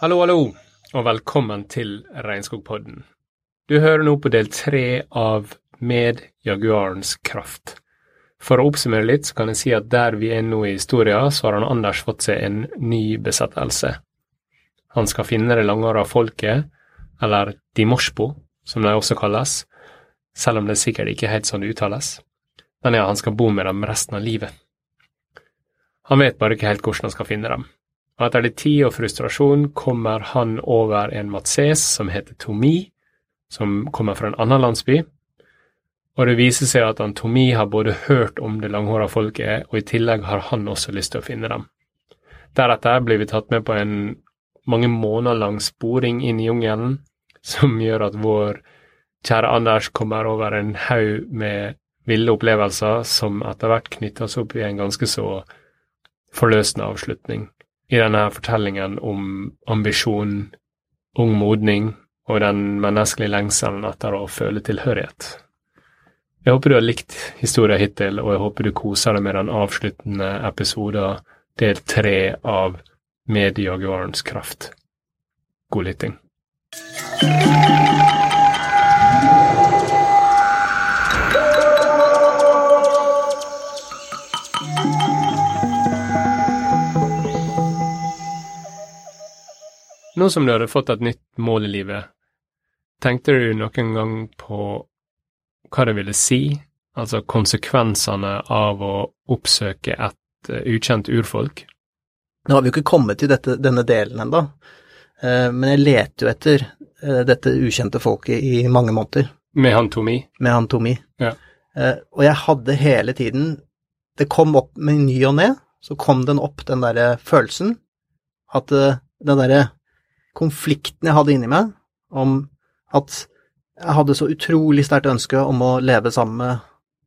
Hallo, hallo, og velkommen til Regnskogpodden. Du hører nå på del tre av Med Jaguarens kraft. For å oppsummere litt, så kan jeg si at der vi er nå i historien, så har han Anders fått seg en ny besettelse. Han skal finne det langåra folket, eller Dimoshpo, som de også kalles, selv om det sikkert ikke er helt sånn det uttales. Men ja, han skal bo med dem resten av livet. Han vet bare ikke helt hvordan han skal finne dem. Og etter litt tid og frustrasjon kommer han over en matses som heter Tomi, som kommer fra en annen landsby. Og det viser seg at han har både hørt om det langhåra folket, og i tillegg har han også lyst til å finne dem. Deretter blir vi tatt med på en mange måneder lang sporing inn i jungelen, som gjør at vår kjære Anders kommer over en haug med ville opplevelser som etter hvert knyttes opp i en ganske så forløsende avslutning i denne fortellingen om ambisjon, ung modning og den menneskelige lengselen etter å føle tilhørighet. Jeg håper du har likt historien hittil, og jeg håper du koser deg med den avsluttende episoden, del tre av Med Jaguarens kraft. God lytting. Nå som du hadde fått et nytt mål i livet, tenkte du noen gang på hva det ville si, altså konsekvensene av å oppsøke et uh, ukjent urfolk? Nå har vi jo ikke kommet til dette, denne delen ennå, uh, men jeg leter jo etter uh, dette ukjente folket i mange måneder. Med han Tomi? Med han Tomi. Ja. og jeg hadde hele tiden Det kom opp med ny og ne, så kom den opp, den derre følelsen, at den derre konflikten jeg hadde inni meg om at jeg hadde så utrolig sterkt ønske om å leve sammen med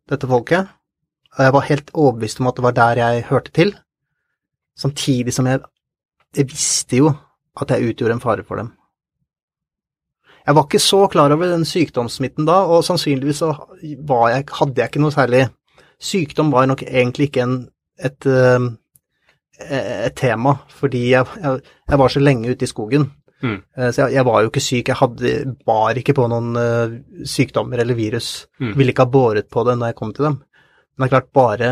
dette folket, og jeg var helt overbevist om at det var der jeg hørte til, samtidig som jeg, jeg visste jo at jeg utgjorde en fare for dem. Jeg var ikke så klar over den sykdomssmitten da, og sannsynligvis jeg, hadde jeg ikke noe særlig Sykdom var nok egentlig ikke en, et, et, et tema, fordi jeg, jeg, jeg, var så lenge ute i skogen. Mm. Eh, så jeg, jeg, var jo ikke syk, jeg hadde, bar ikke på noen uh, sykdommer eller virus. Mm. Ville ikke ha båret på det når jeg kom til dem. Men det er klart, bare,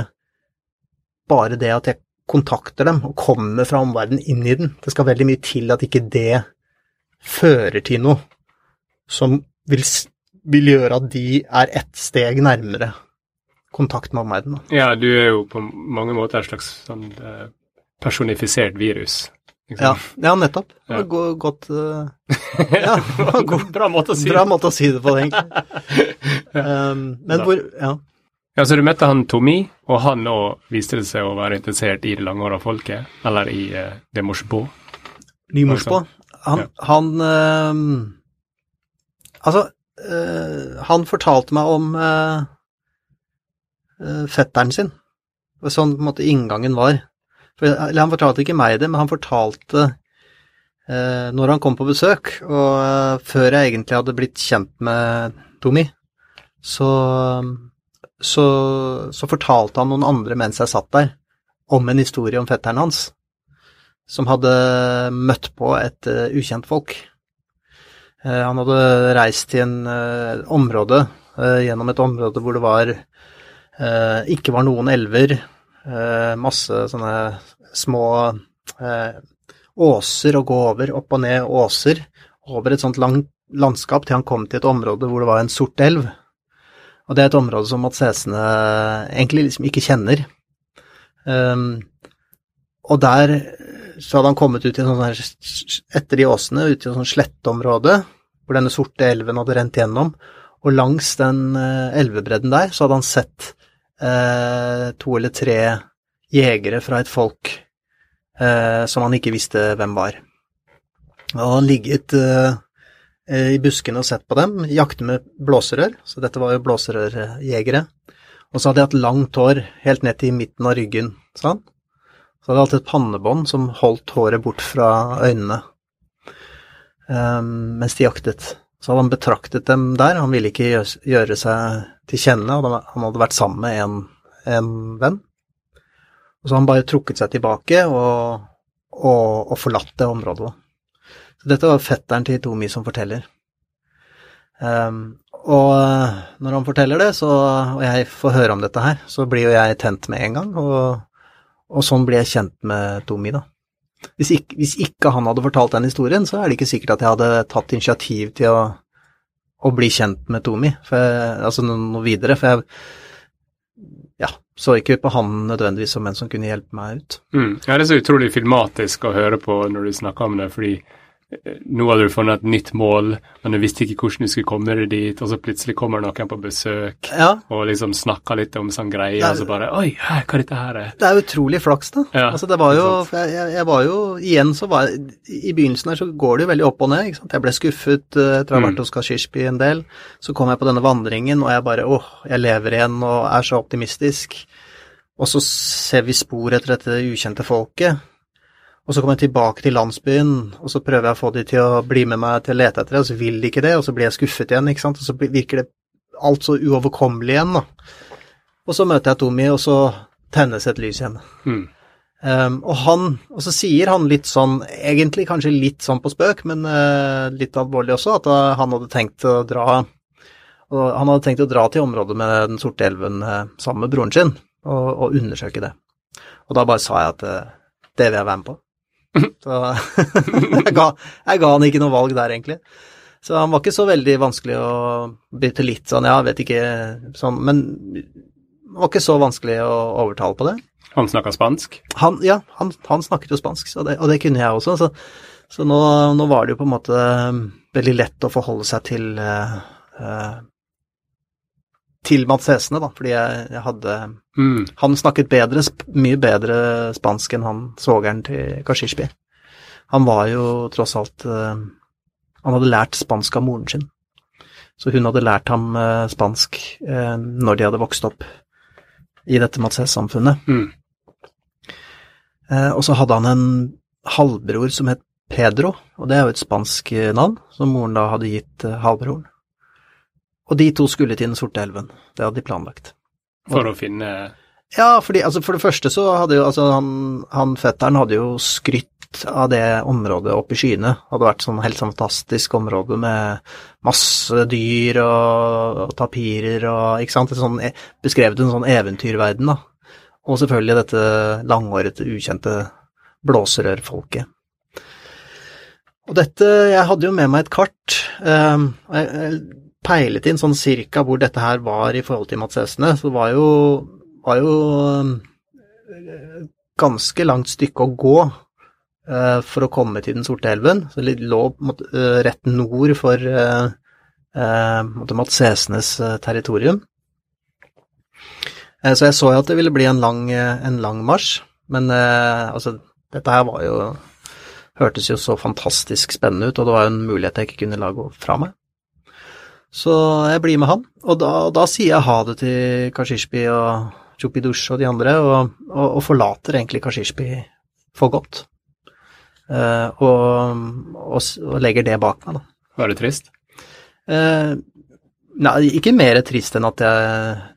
bare det at jeg kontakter dem og kommer fra omverdenen inn i den, det skal veldig mye til at ikke det fører til noe som vil, vil gjøre at de er ett steg nærmere kontakt med omverdenen. Ja, du er jo på mange måter et slags sånn uh, personifisert virus. Ja, ja, nettopp. Ja. Godt uh, ja, god, Bra måte å si Bra måte å si det på, egentlig. Um, men hvor Ja. Ja, Så du møtte han Tommy, og han òg viste det seg å være interessert i det langhåra folket, eller i uh, det morsbo? Nymorsbå. Han, ja. han uh, Altså, uh, han fortalte meg om uh, fetteren sin. Sånn på en måte inngangen var. For, eller han fortalte ikke meg det, men han fortalte eh, når han kom på besøk, og eh, før jeg egentlig hadde blitt kjent med Tommy, så, så, så, fortalte han noen andre mens jeg satt der, om en historie om fetteren hans, som hadde møtt på et uh, ukjent folk. Uh, han hadde reist til en uh, område, gjennom et område hvor det var ikke var noen elver, masse sånne små eh, åser å gå over, opp og ned åser, over et sånt langt landskap til han kom til et område hvor det var en sort elv. Og det er et område som matsesene egentlig liksom ikke kjenner. Um, og der så hadde han kommet ut i sånn etter de åsene, ut i et sånt sletteområde hvor denne sorte elven hadde rent gjennom, og langs den uh, elvebredden der så hadde han sett eh, to eller tre jegere fra et folk eh, som han ikke visste hvem var. Og han ligget eh, i buskene og sett på dem, jakte med blåserør, så dette var jo blåserørjegere. Og så hadde jeg hatt langt hår helt ned til midten av ryggen, sa han. Så hadde jeg hatt et pannebånd som holdt håret bort fra øynene um, mens de jaktet. Så hadde han betraktet dem der, han ville ikke gjøre seg til kjenne, og han hadde vært sammen med en, en venn. Og så har han bare trukket seg tilbake og, og, og forlatt det området. Så dette var fetteren til Tomi som forteller. Um, og når han forteller det, så, og jeg får høre om dette her, så blir jo jeg tent med en gang, og, og sånn blir jeg kjent med Tomi, da. Hvis ikke, hvis ikke, han hadde fortalt den historien, så er det ikke sikkert at jeg hadde tatt initiativ til å, å bli kjent med Tomi, altså noe, videre. For jeg så ikke på han nødvendigvis som en som kunne hjelpe meg ut. Mm. Ja, det er så utrolig filmatisk å høre på når du snakker om det, fordi nå hadde du funnet et nytt mål, men du visste ikke hvordan du skulle komme deg dit, og så plutselig kommer noen på besøk ja. og liksom snakker litt om sånn greie, og så bare Oi, hva er dette her? Det er utrolig flaks, da. Ja, altså, det var jo jeg, jeg, var jo Igjen så var I begynnelsen her så går det jo veldig opp og ned, ikke sant. Jeg ble skuffet eh, etter å ha vært mm. hos Kashishbi en del. Så kom jeg på denne vandringen, og jeg bare åh, jeg lever igjen og er så optimistisk. Og så ser vi spor etter dette ukjente folket. Og så kommer jeg tilbake til landsbyen, og så prøver jeg å få de til å bli med meg til å lete etter det, og så vil de ikke det, og så blir jeg skuffet igjen, ikke sant, og så virker det alt så uoverkommelig igjen, da. Og så møter jeg Tommy, og så tennes et lys igjen. Mm. Um, og han, og så sier han litt sånn, egentlig kanskje litt sånn på spøk, men uh, litt alvorlig også, at uh, han hadde tenkt å dra og Han hadde tenkt å dra til området med Den sorte elven uh, sammen med broren sin, og, og, undersøke det. Og da bare sa jeg at det vil jeg være med på. Så jeg, ga, jeg ga han ikke noe valg der, egentlig. Så han var ikke så veldig vanskelig å bytte litt sånn, ja, vet ikke sånn, men det var ikke så vanskelig å overtale på det. Han snakka spansk? Han, ja, han, han, snakket jo spansk, det, og det kunne jeg også. Så, så nå, nå, var det jo på en måte veldig lett å forholde seg til uh, uh, til Mats Hesene, da, fordi jeg, jeg hadde mm. Han snakket bedre, mye bedre spansk enn han svogeren til Kashishbi. Han var jo tross alt uh, Han hadde lært spansk av moren sin. Så hun hadde lært ham uh, spansk uh, når de hadde vokst opp i dette Mats Hesse-samfunnet. Mm. og så hadde han en halvbror som het Pedro, og det er jo et spansk navn, som moren da hadde gitt halvbroren. Og de to skulle til Den sorte elven. Det hadde de planlagt. For å finne Ja, fordi altså for det første så hadde jo altså han, han fetteren hadde jo skrytt av det området oppe i skyene. Det hadde vært sånn helt sånn fantastisk område med masse dyr og, og tapirer og ikke sant. Sånn, e, beskrevet en sånn eventyrverden, da. Og selvfølgelig dette langårete, ukjente blåserørfolket. Og dette Jeg hadde jo med meg et kart. Um, jeg, peilet inn sånn cirka hvor dette her var i forhold til Mats Esne, så det var jo, var jo eh, ganske langt stykke å gå uh, for å komme til Den sorte elven. Så det lå uh, rett nord for uh, Mats Esnes territorium. så jeg så jo at det ville bli en lang, en lang marsj, men altså, dette her var jo Hørtes jo så fantastisk spennende ut, og det var jo en mulighet jeg ikke kunne la gå fra meg. Så jeg blir med han, og da, da sier jeg ha det til Kashishbi og Chupidush og de andre, og, og, og forlater egentlig Kashishbi for godt. Uh, og, og, legger det bak meg, da. Var det trist? Uh, nei, ikke mer trist enn at jeg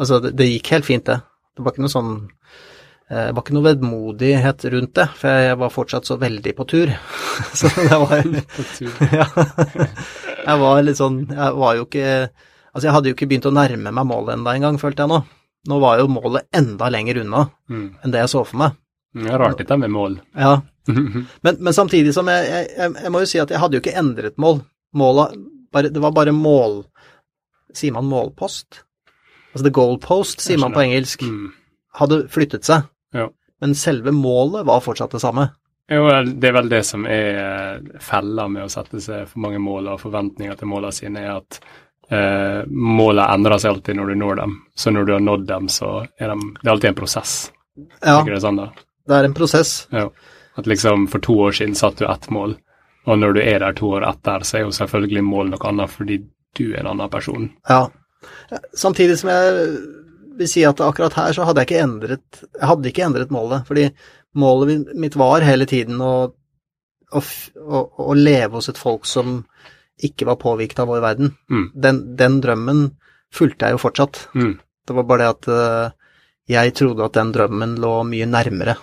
Altså, det, det, gikk helt fint, det. Det var ikke noe sånn det var ikke noe vedmodighet rundt det, for jeg var fortsatt så veldig på tur. så det var På tur. ja. Jeg var litt sånn Jeg var jo ikke Altså, jeg hadde jo ikke begynt å nærme meg målet enda engang, følte jeg nå. Nå var jo målet enda lenger unna mm. enn det jeg så for meg. Det er rart dette med mål. Ja. Men, men samtidig som jeg, jeg, jeg, må jo si at jeg hadde jo ikke endret mål. Målet bare, Det var bare mål Sier man målpost? Altså the goalpost, sier man på engelsk. Mm. Hadde flyttet seg. Ja. Men selve målet var fortsatt det samme. Jo, det er vel det som er eh, fella med å sette seg for mange mål og forventninger til målene sine, er at eh, målene endrer seg alltid når du når dem. Så når du har nådd dem, så er de, det er alltid en prosess. Ja, det sånn det er en prosess. Ja. At liksom for to år siden satt du ett mål, og når du er der to år etter, så er jo selvfølgelig mål noe annet fordi du er en annen person. Ja. Samtidig som jeg vil si at akkurat her så hadde jeg ikke endret Jeg hadde ikke endret målet, fordi målet mitt var hele tiden å, å, å, leve hos et folk som ikke var påvirket av vår verden. Mm. Den, den drømmen fulgte jeg jo fortsatt. Mm. Det var bare det at eh, jeg trodde at den drømmen lå mye nærmere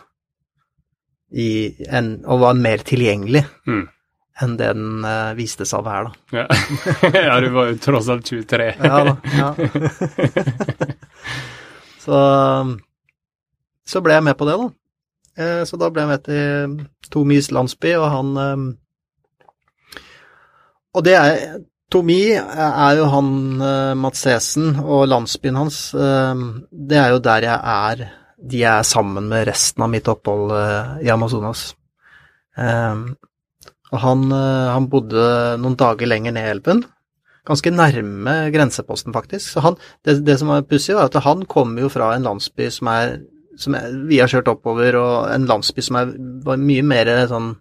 i, en, og var mer tilgjengelig Mm. enn det den uh, viste seg å være, da. Ja. ja, du var jo tross alt 23. Ja da. Ja. så, så ble jeg med på det, da. Eh, Så da ble jeg med til Tomis landsby, og han eh, Og det er Tomi er jo han eh, Mats Esen, og landsbyen hans, eh, det er jo der jeg er De er sammen med resten av mitt opphold i Amazonas. Og han, han bodde noen dager lenger ned elven ganske nærme grenseposten, faktisk. Så han, det, det som er pussig, var at han kommer jo fra en landsby som er som er, vi har kjørt oppover, og en landsby som er, var mye mer sånn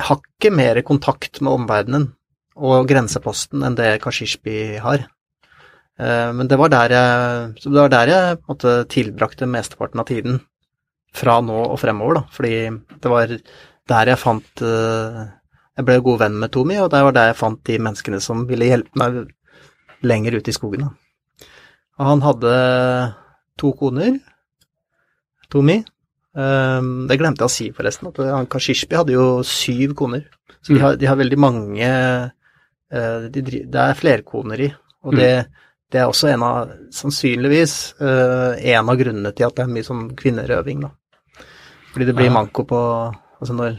Hakket mer kontakt med omverdenen og grenseposten enn det Kashishby har. Eh, Men det var der jeg, det var der jeg måte, tilbrakte mesteparten av tiden fra nå og fremover, da. Fordi det var der jeg fant eh, Jeg ble god venn med Tomi, og det var der jeg fant de menneskene som ville hjelpe meg lenger ute i skogen. Og han hadde to koner, Tomi. Um, det glemte jeg å si, forresten. at han Kashishbi hadde jo syv koner. Så de Mm. har, de har veldig mange eh, de, Det er flerkoneri, og det, det er også en av, sannsynligvis, eh, en av grunnene til at det er mye sånn kvinnerøving, da. Fordi det blir manko på Altså når,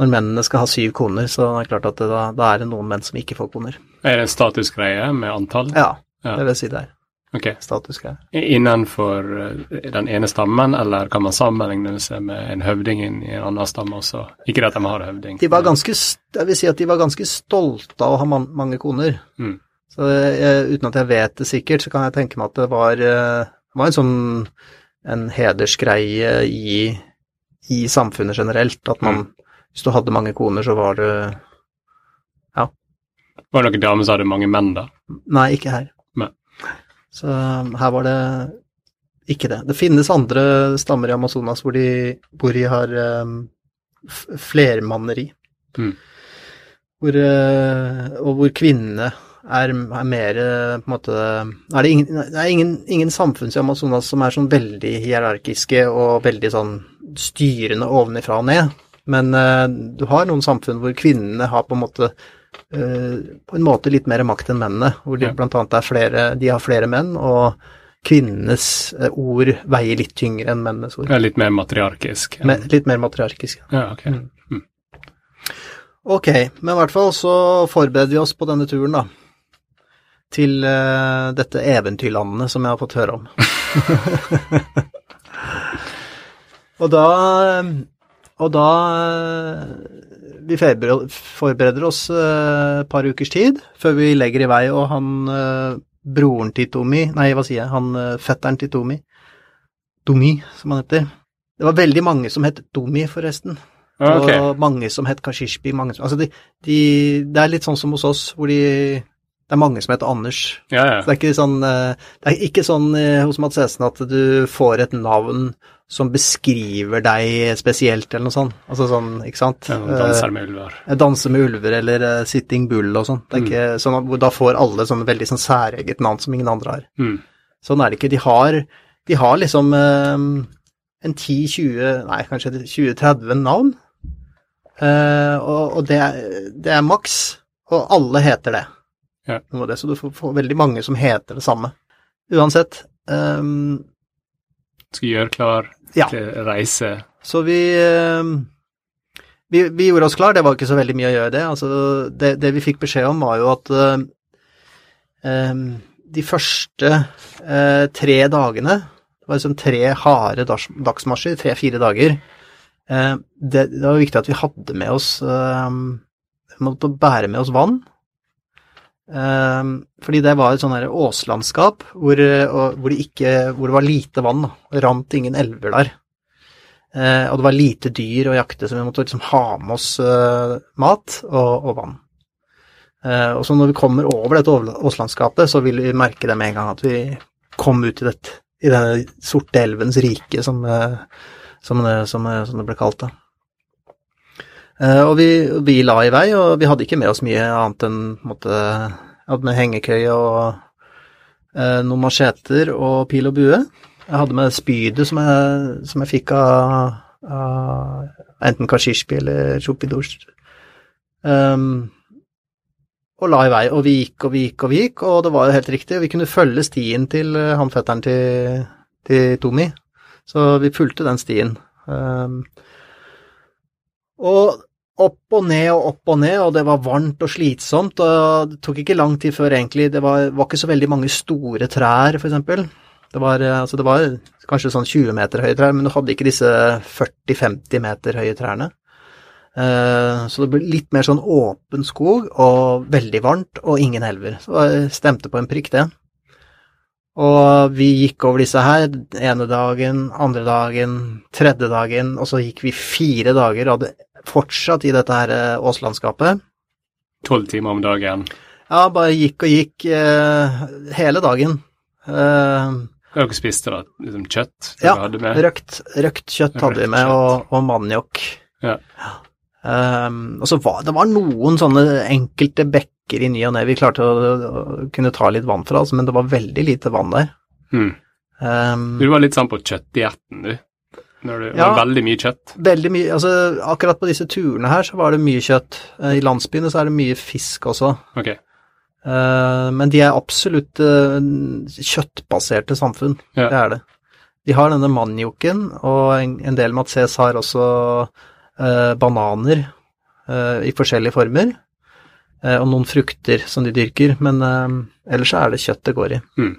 når mennene skal ha syv koner, så er det klart at det, da, da er det noen menn som ikke får koner. Er det en statusgreie med antall? Ja, Ja. det vil jeg si det er. Okay. Statusgreie. Innenfor eh, den ene stammen, eller kan man sammenligne seg med en høvding i en annen stamme også? Ikke at de har høvding. De var ganske, jeg vil si at de var ganske stolte av å ha man, mange koner. Mm. Så jeg, uten at jeg vet det sikkert, så kan jeg tenke meg at det var, eh, var en sånn en hedersgreie i, i samfunnet generelt. At man, hvis du hadde mange koner, så var det Var det noen damer som hadde mange menn, da? Nei, ikke her. Nei. Så um, her var det ikke det. Det finnes andre stammer i Amazonas hvor de, hvor de har um, flermanneri. Mm. Hvor, eh, og hvor kvinnene er, er mer eh, på en måte er det, ingen, det er ingen, ingen samfunn i Amazonas som er sånn veldig hierarkiske og veldig sånn styrende ovenifra og ned. Men eh, du har noen samfunn hvor kvinnene har på en måte eh, på en måte litt mer makt enn mennene, hvor de Ja. blant annet er flere, de har flere menn, og kvinnenes eh, ord veier litt tyngre enn mennenes ord. Er litt mer matriarkisk. Ja. Men, litt mer matriarkisk. Ja, ok. Mm. Ok, men i hvert fall så forbereder vi oss på denne turen, da. Til uh, dette eventyrlandet som jeg har fått høre om. og da Og da eh, Vi forbereder, oss eh, et par ukers tid før vi legger i vei, og han eh, broren til Tomi Nei, hva sier jeg? Han eh, fetteren til Tomi Domi, som han heter. Det var veldig mange som het Domi, forresten. Okay. Og mange som het Kashishbi. Mange som, altså de, de, det er litt sånn som hos oss, hvor de, det er mange som heter Anders. Ja, ja. Så det er ikke sånn, eh, det er ikke sånn eh, hos Mads Esen at du får et navn som beskriver deg spesielt, eller noe sånt. Altså sånn, ikke sant? ja danser med ulver. Danser med ulver eller eh, Sitting Bull og sånn. Det ikke sånn da får alle sånn veldig sånn særeget navn som ingen andre har. Mm. Sånn er det ikke. De har, de har liksom eh, en 10-20, nei kanskje 20-30 navn. Eh, og og det, er- det er maks, og alle heter det. Ja. Det, så du får, får veldig mange som heter det samme. Uansett. eh, Skal gjøre klar Ja. reise. så vi, eh, vi Vi gjorde oss klar, det var ikke så veldig mye å gjøre det. Altså, det, det vi fikk beskjed om, var jo at eh, de første uh, tre dagene Det var liksom tre harde dags, dagsmarsjer, tre-fire dager. Uh, det, det var viktig at vi hadde med oss uh, Vi måtte bære med oss vann. Eh, fordi det var et sånn åslandskap hvor, eh, hvor, det ikke, hvor det var lite vann. Det rant ingen elver der. Eh, og det var lite dyr å jakte, så vi måtte liksom ha med oss eh, mat og, og vann. Og så når vi kommer over dette åslandskapet, så vil vi merke det med en gang at vi kom ut i, dette, i denne sorte elvens rike, som, som, det, som, som det ble kalt da. Eh, og vi, vi, la i vei, og vi hadde ikke med oss mye annet enn måtte, hadde med hengekøye og eh, noen macheter og pil og bue. Jeg hadde med spydet som som jeg fikk av, av enten Kashishpi eller Chupidosh. Um, og la i vei, og vi gikk og vi gikk og vi gikk, og det var jo helt riktig. Vi kunne følge stien til uh, han fetteren til, til Tomi, så vi fulgte den stien. Um, og opp og ned og opp og ned, og det var varmt og slitsomt, og det tok ikke lang tid før egentlig Det var, var ikke så veldig mange store trær, eksempel. Det uh, altså det var kanskje sånn 20 meter høye trær, men du hadde ikke disse 40-50 meter høye trærne. Eh, så det ble litt mer sånn åpen skog og veldig varmt og ingen elver. Så det stemte på en prikk, det. Og vi gikk over disse her ene dagen, andre dagen, tredje dagen, og så gikk vi fire dager og hadde fortsatt i dette her eh, åslandskapet. Tolv timer om dagen? Ja, bare gikk og gikk eh, hele dagen. Eh, dere spiste da? Liksom kjøtt? Ja, røkt, røkt, kjøtt hadde vi med, og, og maniok. Ja. Um, og så var det var noen sånne enkelte bekker i ny og ne vi klarte å, å, kunne ta litt vann fra, altså, men det var veldig lite vann der. Mm. Um, du var litt sånn på kjøttdietten, du? Når det ja, var veldig mye kjøtt? Veldig mye. Altså, akkurat på disse turene her så var det mye kjøtt. Eh, I landsbyene så er det mye fisk også. Okay. Uh, men de er absolutt uh, kjøttbaserte samfunn. Ja. Det er det. De har denne manioken, og en, en del Matses har også uh, bananer i forskjellige former, og noen frukter som de dyrker, men ellers så er det kjøtt det går i. Mm.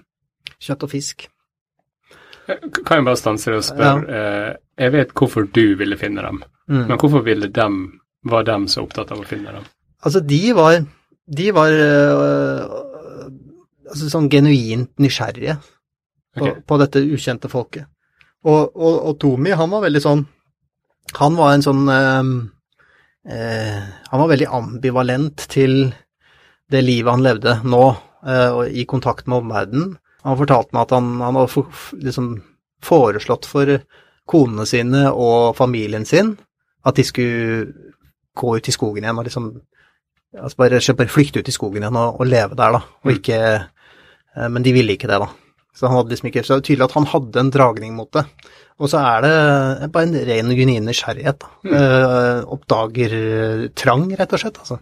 Kjøtt og fisk. Kan jeg bare stanse deg og spørre, ja. Eh, jeg vet hvorfor du ville finne dem, mm. men hvorfor ville dem, var dem så opptatt av å finne dem? Altså, de var, de var øh, altså sånn genuint nysgjerrige på, okay. på, dette ukjente folket. Og, og, og Tomi, han var veldig sånn han var en sånn øh, øh, Han var veldig ambivalent til det livet han levde nå, og i kontakt med omverdenen. Han fortalte meg at han, han hadde for, liksom foreslått for konene sine og familien sin at de skulle gå ut i skogen igjen og liksom altså bare, bare flykte ut i skogen igjen og, og leve der, da, og mm. ikke eh, Men de ville ikke det, da. Så han hadde liksom ikke, så det er tydelig at han hadde en dragning mot det. Og så er det bare en ren og genuin nysgjerrighet. Mm. Uh, oppdagertrang, rett og slett, altså.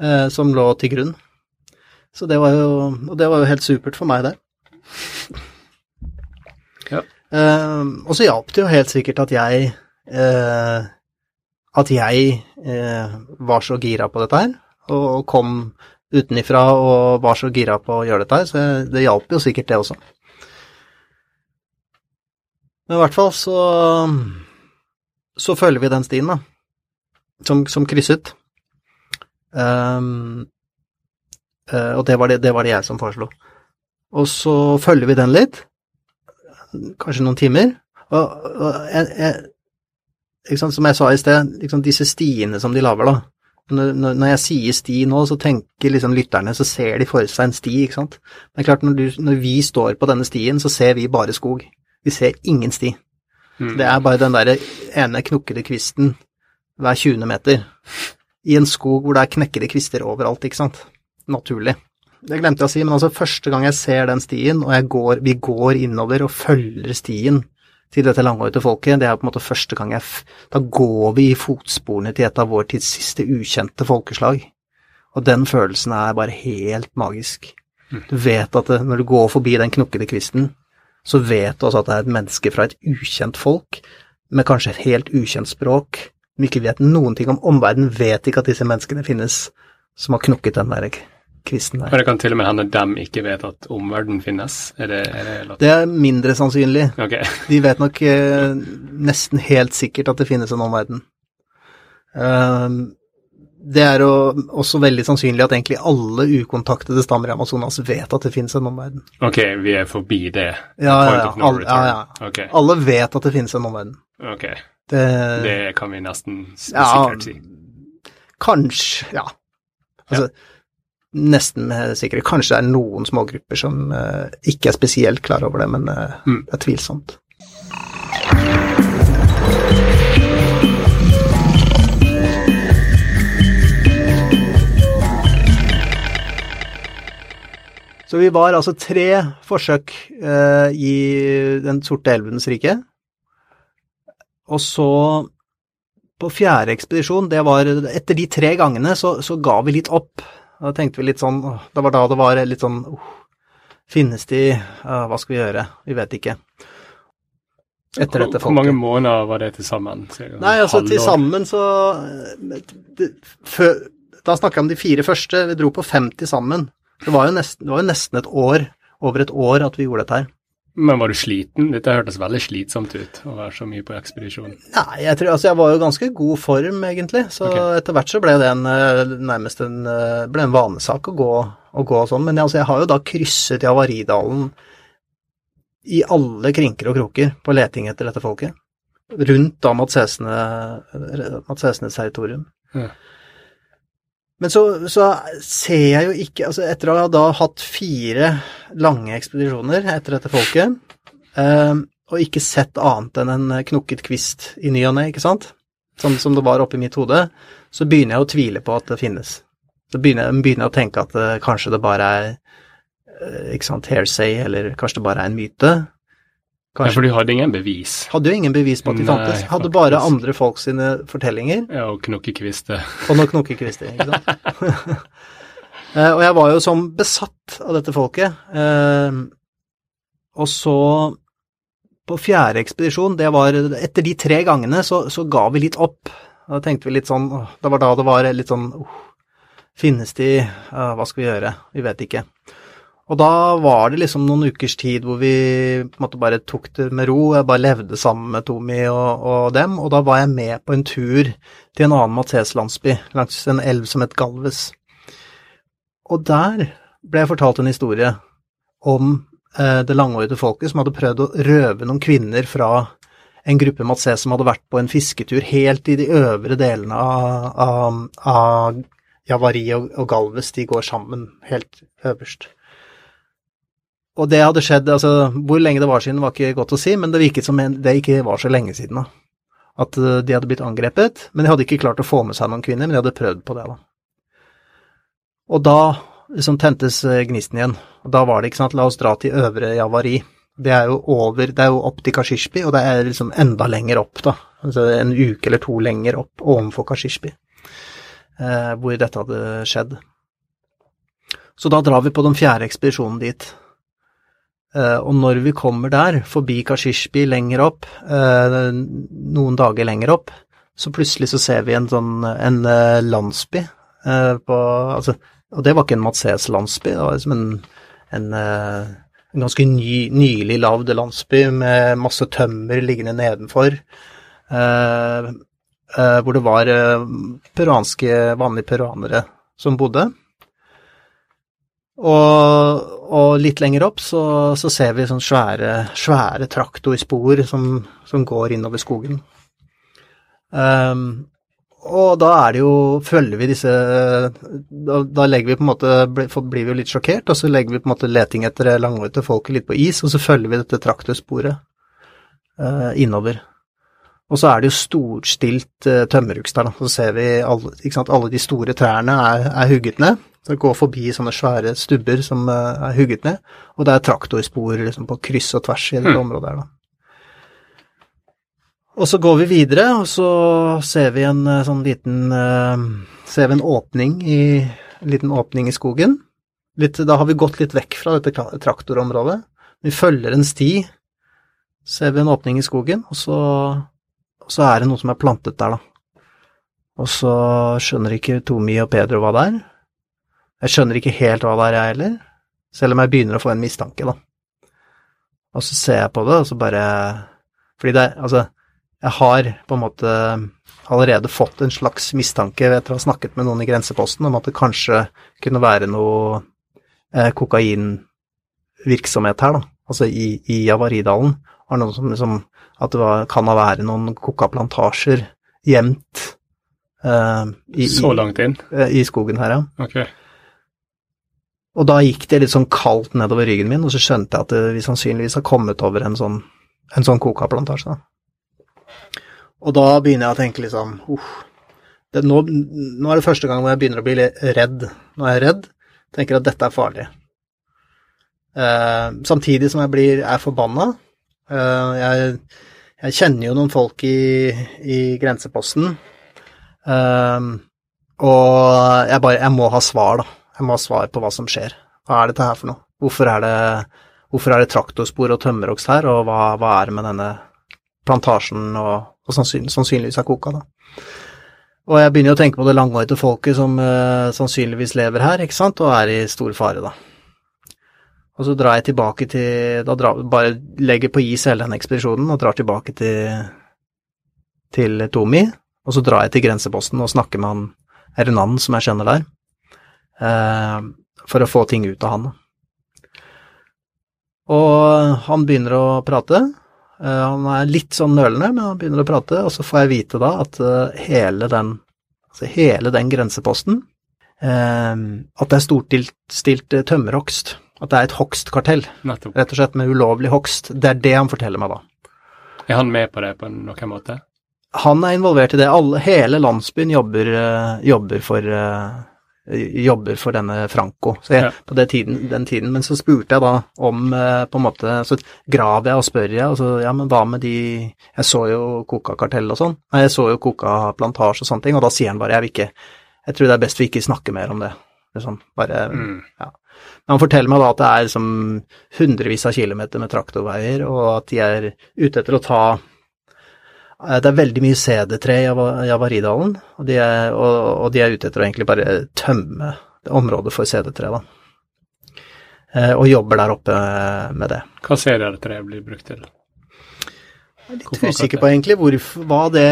Uh, som lå til grunn. Så det var jo Og det var jo helt supert for meg, det. Ja. Uh, og så hjalp det jo helt sikkert at jeg At jeg var så gira på dette her, og kom utenifra og var så gira på å gjøre dette her, så det hjalp jo sikkert, det også. Men i hvert fall så så følger vi den stien, da, som, som krysset. Um, uh, og det var det, det var det jeg som foreslo. Og så følger vi den litt, kanskje noen timer, og, og jeg, jeg, som jeg sa i sted, liksom disse stiene som de lager, da. Når, når, jeg sier sti nå, så tenker liksom lytterne, så ser de for seg en sti, ikke sant. Men klart, når, du, når vi står på denne stien, så ser vi bare skog. Vi ser ingen sti. Mm. Det er bare den der ene knokkede kvisten hver 20. meter. I en skog hvor det er knekkede kvister overalt, ikke sant. Naturlig. Det glemte jeg å si, men altså første gang jeg ser den stien, og går, vi går innover og følger stien til dette langhårete folket, det er på en måte første gang jeg Da går vi i fotsporene til et av vår tids siste ukjente folkeslag. Og den følelsen er bare helt magisk. Mm. Du vet at det, når du går forbi den knokkede kvisten, så vet du også at det er et menneske fra et ukjent folk, med kanskje et helt ukjent språk, som ikke vet noen ting om omverdenen, vet ikke at disse menneskene finnes, som har knukket den der kvisten der. Og det kan til og med hende dem ikke vet at omverdenen finnes? Er det, er det, det, er mindre sannsynlig. Okay. De vet nok eh, nesten helt sikkert at det finnes en omverden. Uh, det er jo også veldig sannsynlig at egentlig alle ukontaktede stammer i Amazonas vet at det finnes en omverden. Ok, vi er forbi det? Ja, ja, ja. Alle, ja, ja. Okay. alle vet at det finnes en omverden. Ok, det, det kan vi nesten sikkert si. Kanskje, ja. Altså, nesten med sikkerhet. Kanskje det er noen smågrupper som eh, ikke er spesielt klar over det, men eh, Mm. det er tvilsomt. Så vi var altså tre forsøk eh, i Den sorte elvens rike. Og så på fjerde ekspedisjon, det var Etter de tre gangene så, så ga vi litt opp. Da tenkte vi litt sånn Det var da det var litt sånn oh, Finnes de Uh, Hva skal vi gjøre? Vi vet ikke. Etter dette Hvor mange måneder var det til sammen? Nei, altså til sammen så eh, det, før, Da snakker jeg om de fire første. Vi dro på 50 sammen. Det var, jo nesten, det var jo nesten et år, over et år, at vi gjorde dette her. Men var du sliten? Dette hørtes veldig slitsomt ut, å være så mye på ekspedisjon. Nei, jeg tror, altså jeg var jo i ganske god form, egentlig. Så okay. etter hvert så ble det en, eh, nærmest en, eh, ble en vanesak å gå, å gå og sånn. Men altså, jeg har jo da krysset Javaridalen i alle krinker og kroker på leting etter dette folket. Rundt da Mads Hesnes territorium. Ja. Men så, så ser jeg jo ikke altså Etter å ha da hatt fire lange ekspedisjoner etter dette folket, eh, og ikke sett annet enn en knukket kvist i ny og ne, ikke sant, sånn som det var oppi mitt hode, så begynner jeg å tvile på at det finnes. Så begynner jeg, begynner jeg å tenke at eh, kanskje det bare er eh, ikke sant, hearsay, eller kanskje det bare er en myte. Ja, for du hadde ingen bevis. hadde jo ingen bevis på at de Nei, fantes. Hadde faktisk. bare andre folk sine fortellinger. Ja, og knokkekvister. Og noen knokkekvister, ikke sant. Eh, og jeg var jo som besatt av dette folket. Eh, og så, på fjerde ekspedisjon, det var Etter de tre gangene så, så ga vi litt opp. Da tenkte vi litt sånn Det var da det var litt sånn Finnes de Hva skal vi gjøre? Vi vet ikke. Og da var det liksom noen ukers tid hvor vi på en måte bare tok det med ro. Jeg bare levde sammen med Tommy og, og dem, og da var jeg med på en tur til en annen Matheus-landsby langs en elv som het Galves. Og der ble jeg fortalt en historie om eh, det langårige folket som hadde prøvd å røve noen kvinner fra en gruppe Matses som hadde vært på en fisketur helt i de øvre delene av, av, av Javari og, og Galves. De går sammen helt øverst. Og det hadde skjedd, altså hvor lenge det var siden var ikke godt å si, men det virket som det ikke var så lenge siden da. At eh, de hadde blitt angrepet, men de hadde ikke klart å få med seg noen kvinner, men de hadde prøvd på det da. Og da liksom tentes eh, gnisten igjen. Og da var det ikke sant, la oss dra til øvre Javari. Det er jo over, det er jo opp til Kashishpi, og det er liksom enda lenger opp da. Altså en uke eller to lenger opp ovenfor Kashishpi, eh, hvor dette hadde skjedd. Så da drar vi på den fjerde ekspedisjonen dit. Eh, og når vi kommer der, forbi Kashishbi lenger opp, eh, noen dager lenger opp, så plutselig så ser vi en sånn en eh, landsby på Altså, og det var ikke en Matses-landsby, det var liksom en, en, en ganske ny, nylig lagd landsby med masse tømmer liggende nedenfor. Hvor det var peruanske, vanlige peruanere som bodde. Og, og litt lenger opp så, så ser vi sånne svære, svære traktorspor som, som går innover skogen. Um, og da er det jo Følger vi disse Da, da legger vi på en måte blir vi jo litt sjokkert, og så legger vi på en måte leting etter langhårete folket litt på is, og så følger vi dette traktorsporet uh, innover. Og så er det jo storstilt uh, tømmerhugst der, da. Så ser vi alle, sant, alle de store trærne er, er hugget ned. Det går forbi sånne svære stubber som eh, er hugget ned, og det er traktorspor liksom, på kryss og tvers i dette mm. området her, da. Og så går vi videre, og så ser vi en eh, sånn liten eh, Ser vi en åpning i En liten åpning i skogen. Litt, da har vi gått litt vekk fra dette traktorområdet. Vi følger en sti. Ser vi en åpning i skogen, og så, og så er det noe som er plantet der, da. Og så skjønner ikke Tomi og Pedro hva det er. Jeg skjønner ikke helt hva det er, jeg heller. Selv om jeg begynner å få en mistanke, da. Og så ser jeg på det, og så bare Fordi det Altså, jeg har på en måte allerede fått en slags mistanke etter å ha snakket med noen i grenseposten om at det kanskje kunne være noe eh, kokainvirksomhet her, da. Altså i, i Javaridalen. Var noe som liksom At det var, kan ha være noen kokaplantasjer gjemt eh, i, Så langt inn? I, i skogen her, ja. Ok. Og da gikk det litt sånn kaldt nedover ryggen min, og så skjønte jeg at vi sannsynligvis har kommet over en sånn, en sånn kokaplantasje. Da. Og da begynner jeg å tenke liksom uh, Det, nå, nå, er det første gang hvor jeg begynner å bli redd. Nå er jeg redd, tenker at dette er farlig. Eh, samtidig som jeg blir, er forbanna. Eh, jeg, jeg, kjenner jo noen folk i, i grenseposten, eh, og jeg bare Jeg må ha svar, da. Jeg må ha svar på hva som skjer. Hva er dette her for noe? Hvorfor er det, hvorfor er det traktorspor og tømmerhogst her, og hva, hva, er det med denne plantasjen og, og sannsynlig, sannsynligvis er koka, da? Og jeg begynner å tenke på det langhårete folket som uh, sannsynligvis lever her, ikke sant, og er i stor fare, da. Og så drar jeg tilbake til Da drar, bare legger på is hele den ekspedisjonen og drar tilbake til, til Tomi. Og så drar jeg til grenseposten og snakker med han Hernan som jeg kjenner der for å få ting ut av han. Og han begynner å prate. Eh, han er litt sånn nølende, men han begynner å prate, og så får jeg vite da at eh, hele den, altså hele den grenseposten eh, At det er storstilt tømmerhogst. At det er et hogstkartell, rett og slett, med ulovlig hogst. Det er det han forteller meg da. Er han med på det på noen måte? Han er involvert i det. Alle, hele landsbyen jobber, jobber for jobber for denne Franco. Så jeg, ja. på tiden, den tiden, Men så spurte jeg da om eh, på en måte Så graver jeg og spør jeg, og så ja, men hva med de Jeg så jo Coca-kartell og sånn. Nei, jeg så jo Coca-plantasje og sånne ting, og da sier han bare jeg vil ikke Jeg tror det er best vi ikke snakker mer om det. Liksom, bare mm. Ja. Men han forteller meg da at det er liksom hundrevis av kilometer med traktorveier, og at de er ute etter å ta Eh, det er veldig mye CD3 i Javaridalen, og de, er, og, og de er ute etter å egentlig bare tømme området for CD3, da. Eh, og jobber der oppe med det. Hva cd-tre blir brukt til? Jeg er litt usikker på egentlig hvor, hva det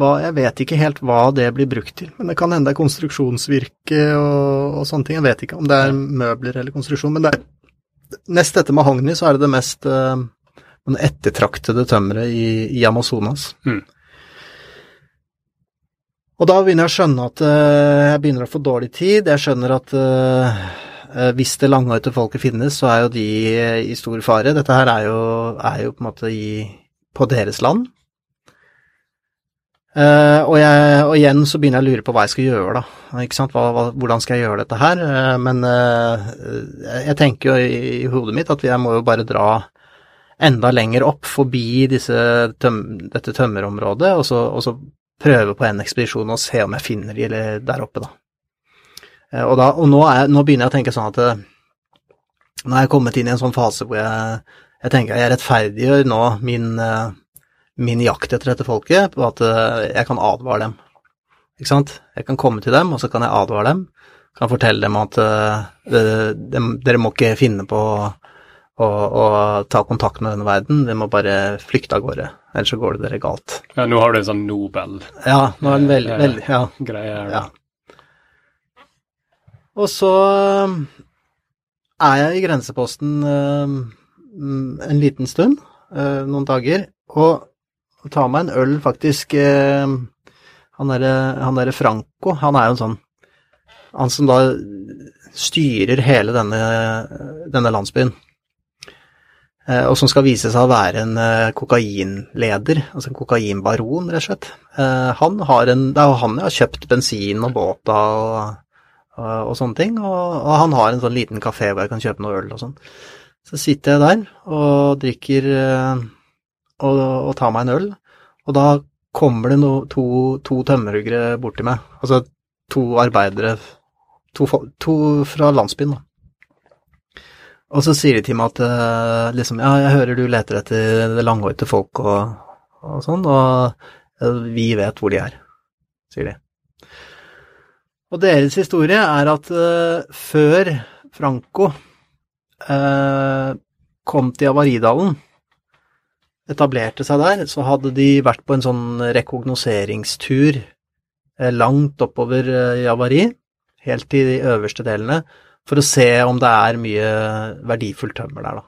hva, Jeg vet ikke helt hva det blir brukt til. Men det kan hende det er konstruksjonsvirke og, og, sånne ting. Jeg vet ikke om det er møbler eller konstruksjon. Men det er, nest etter mahogni så er det det mest uh, den ettertraktede tømmeret i, i, Amazonas. Mm. Og da begynner jeg å skjønne at uh, jeg begynner å få dårlig tid. Jeg skjønner at uh, hvis det langhårete folket finnes, så er jo de i stor fare. Dette her er jo, er jo på en måte i, på deres land. Uh, og, jeg, og, igjen så begynner jeg å lure på hva jeg skal gjøre, da. Ikke sant? Hva, hva, hvordan skal jeg gjøre dette her? Men jeg tenker jo i, i, hodet mitt at jeg må jo bare dra enda lenger opp forbi tøm dette tømmerområdet, og så, og så, prøve på en ekspedisjon og se om jeg finner de der oppe, da. Eh, og, da, og nå, er, nå, begynner jeg å tenke sånn at eh, nå er jeg kommet inn i en sånn fase hvor jeg, jeg tenker jeg rettferdiggjør nå min, eh, min jakt etter dette folket på at jeg kan advare dem. Ikke sant? Jeg kan komme til dem, og så kan jeg advare dem. Kan fortelle dem at uh, de, de, dere må ikke finne på og, og, ta kontakt med denne verden. Vi må bare flykte av gårde, ellers så går det dere galt. Ja, nå har du en sånn Nobel Ja, nå er den veldig, veldig ja. greie her. Ja. Og så er jeg i grenseposten um, en liten stund, uh, noen dager, og tar meg en øl, faktisk. Han derre der Franco, han er jo en sånn Han som da styrer hele denne, denne landsbyen. Eh, og som skal vise seg å være en eh, kokainleder, altså en kokainbaron, rett og slett. Eh, han har en, det er han jeg har kjøpt bensin og båta og, og, og, sånne ting, og, og, han har en sånn liten kafé hvor jeg kan kjøpe noe øl og sånn. Så sitter jeg der og drikker og, og tar meg en øl, og da kommer det no, to, to tømmerhuggere bort til meg, altså to arbeidere, to, to fra landsbyen, da. Og så sier de til meg at uh, liksom, ja, jeg hører du leter etter det langhårete folk og, og, sånn, og uh, vi vet hvor de er, sier de. Og deres historie er at uh, før Franco kom til Avaridalen, etablerte seg der, så hadde de vært på en sånn rekognoseringstur langt oppover Javari, helt til de øverste delene, for å se om det er mye verdifullt tømmer der, da.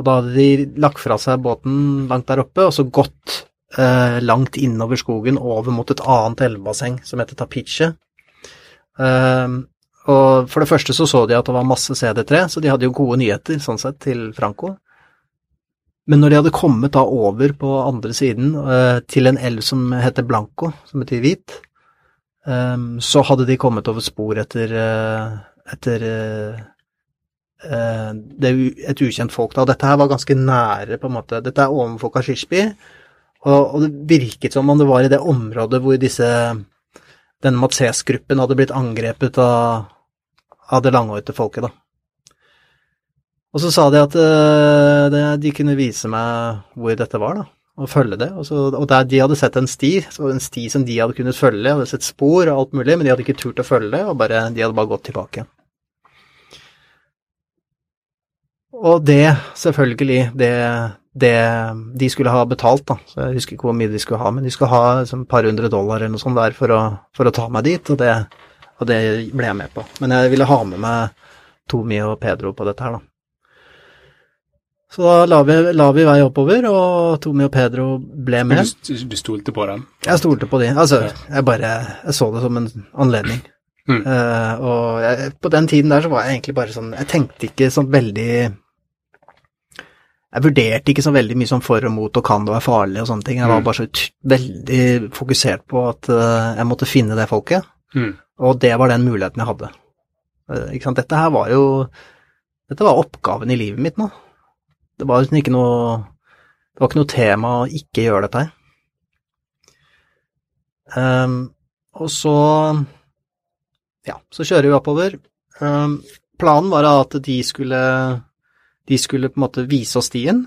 Og da hadde de lagt fra seg båten langt der oppe, og så gått eh, langt innover skogen over mot et annet elvebasseng som heter Tapiche. Eh, Og for det første så så de at det var masse CD3, så de hadde jo gode nyheter sånn sett til Franco. Men når de hadde kommet da over på andre siden eh, til en elv som heter Blanco, som betyr hvit, eh, så hadde de kommet over spor etter, eh, etter eh, det, et ukjent folk. da. Dette her var ganske nære, på en måte. Dette er ovenfor Kashishbi, og, og det virket som om det var i det området hvor disse denne Matses-gruppen hadde blitt angrepet av, av det langhårete folket, da. Og så sa de at uh, de kunne vise meg hvor dette var, da, og følge det. Og, så, og der de hadde sett en sti, en sti som de hadde kunnet følge, hadde sett spor og alt mulig, men de hadde ikke turt å følge det, og bare, de hadde bare gått tilbake. Og det, selvfølgelig, det, det de skulle ha betalt, da, så jeg husker ikke hvor mye de skulle ha, men de skulle ha liksom, et par hundre dollar eller noe sånt der for å, for å ta meg dit, og det, og det ble jeg med på. Men jeg ville ha med meg Tomi og Pedro på dette her, da. Så da la vi, la vi vei oppover, og Tomi og Pedro ble med. du, du stolte på dem? Jeg stolte på de. Altså, jeg bare Jeg så det som en anledning. Mm. Uh, og jeg, på den tiden der så var jeg egentlig bare sånn Jeg tenkte ikke sånn veldig Jeg vurderte ikke så veldig mye sånn for og mot og kan det være farlig og sånne ting. Jeg var Mm. bare så veldig fokusert på at uh, jeg måtte finne det folket, Mm. og det var den muligheten jeg hadde. Uh, ikke sant? Dette her var jo Dette var oppgaven i livet mitt nå. Det var liksom ikke noe Det var ikke noe tema å ikke gjøre dette her. Um, og så Ja, så kjører vi oppover. Um, planen var at de skulle De skulle på en måte vise oss stien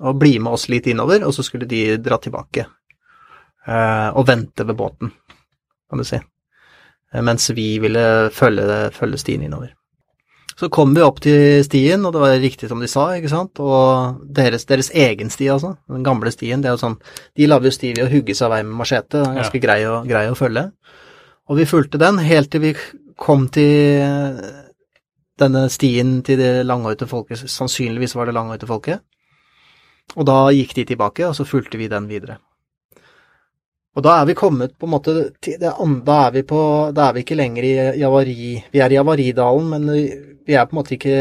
og bli med oss litt innover, og så skulle de dra tilbake uh, og vente ved båten, kan du si. Mens vi ville følge, følge stien innover. Så kom vi opp til stien, og det var riktig som de sa, ikke sant, og deres, deres egen sti, altså, den gamle stien, det er jo sånn, de lager jo sti ved å hugge seg av vei med machete, ganske ganske grei, å, grei å følge. Og vi fulgte den helt til vi kom til denne stien til det langhårete folket, sannsynligvis var det langhårete folket, og da gikk de tilbake, og så fulgte vi den videre. Og da er vi kommet på en måte da er vi på, da er vi ikke lenger i Javari, vi er i Javaridalen, men vi er på en måte ikke,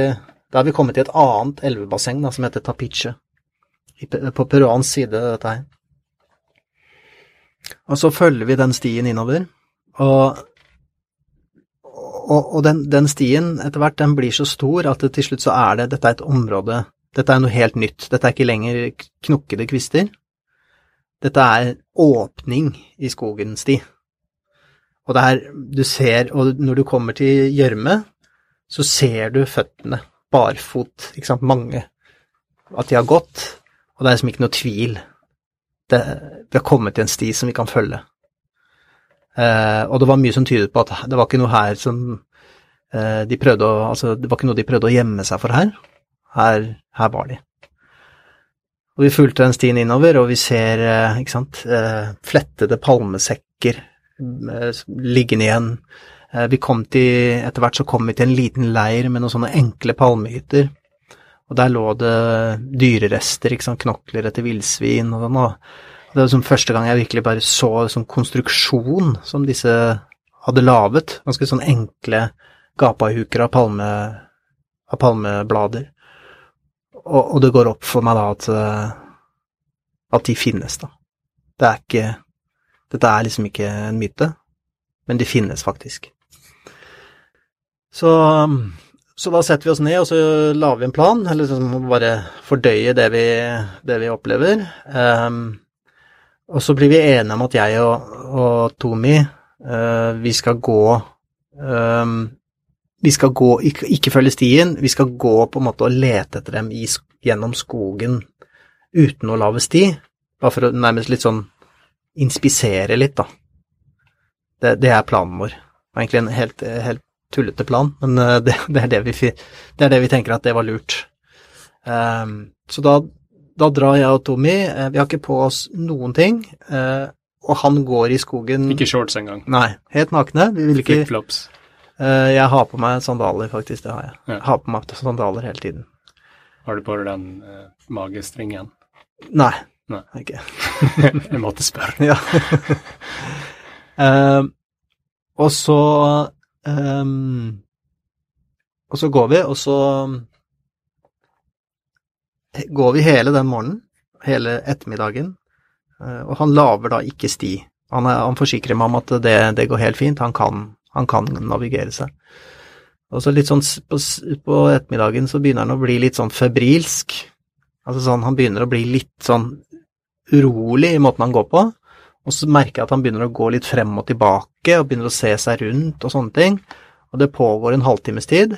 da er vi kommet til et annet elvebasseng da, som heter Tapiche, på peruansk side dette her. Og så følger vi den stien innover, og, og, og den, den stien etter hvert, den blir så stor at til slutt så er det, dette er et område, dette er noe helt nytt, dette er ikke lenger knokkede kvister, dette er åpning i skogen sti. Og det er, du ser, og når du kommer til gjørme, så ser du føttene, barfot, ikke sant, mange, at de har gått, og det er liksom ikke noe tvil. Det, vi har kommet til en sti som vi kan følge. Eh, og det var mye som tydet på at det var ikke noe her som eh, de prøvde å, altså det var ikke noe de prøvde å gjemme seg for her. Her, her var de. Og vi fulgte den stien innover, og vi ser, eh, ikke sant, eh, flettede palmesekker eh, liggende igjen. Vi kom til, etter hvert så kom vi til en liten leir med noen sånne enkle palmehytter. Og der lå det dyrerester, ikke sant, knokler etter villsvin og sånn. Og det var som første gang jeg virkelig bare så sånn konstruksjon som disse hadde laget. Ganske sånn enkle gapahuker av, palme, av palmeblader. Og, og det går opp for meg da at, eh, at de finnes, da. Det er ikke Dette er liksom ikke en myte, men de finnes faktisk. Så, så da setter vi oss ned, og så lager vi en plan, eller liksom bare fordøye det vi, det vi opplever. Um, og så blir vi enige om at jeg og, og Tomi, uh, vi skal gå ehm, Vi skal gå, ikke, ikke følge stien, vi skal gå på en måte og lete etter dem i, gjennom skogen uten å lage sti, bare for å nærmest litt sånn inspisere litt, da. Det, det er planen vår. Det var egentlig en helt, helt tullete plan, men eh, det, det, er det, vi, det er det vi tenker at det var lurt. Um, så da, da drar jeg og Tommy, eh, vi har ikke på oss noen ting, Uh, og han går i skogen Ikke shorts engang. Nei, helt nakne. Vi vil ikke Flipflops. Eh, Jeg har på meg sandaler, faktisk, det har jeg. Ja. Har på meg sandaler hele tiden. Har du på deg den uh, magestringen? Nei, Nei. ikke. Jeg måtte spørre. Ja. uh, og så um, og så går vi, og så går vi hele den morgenen, hele ettermiddagen, uh, og han lager da ikke sti. Han, er, han forsikrer meg om at det, det går helt fint, han kan, han kan, navigere seg. Og så litt sånn på, på, ettermiddagen så begynner han å bli litt sånn febrilsk. Altså sånn, han begynner å bli litt sånn urolig i måten han går på. Og så merker jeg at han begynner å gå litt frem og tilbake, og begynner å se seg rundt og sånne ting. Og det pågår en halvtimes tid.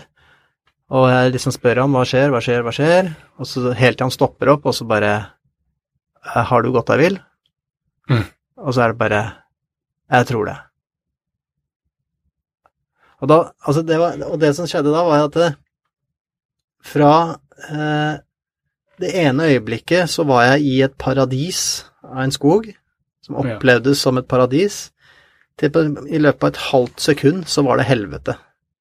Og jeg liksom spør ham hva skjer, hva skjer, hva skjer? Og så helt til han stopper opp, og så bare Har du gått deg vill? Mm. Og så er det bare Jeg tror det. Og, da, altså det var, og det som skjedde da, var at det, fra eh, det ene øyeblikket så var jeg i et paradis av en skog, som opplevdes som et paradis, til på, i løpet av et halvt sekund så var det helvete.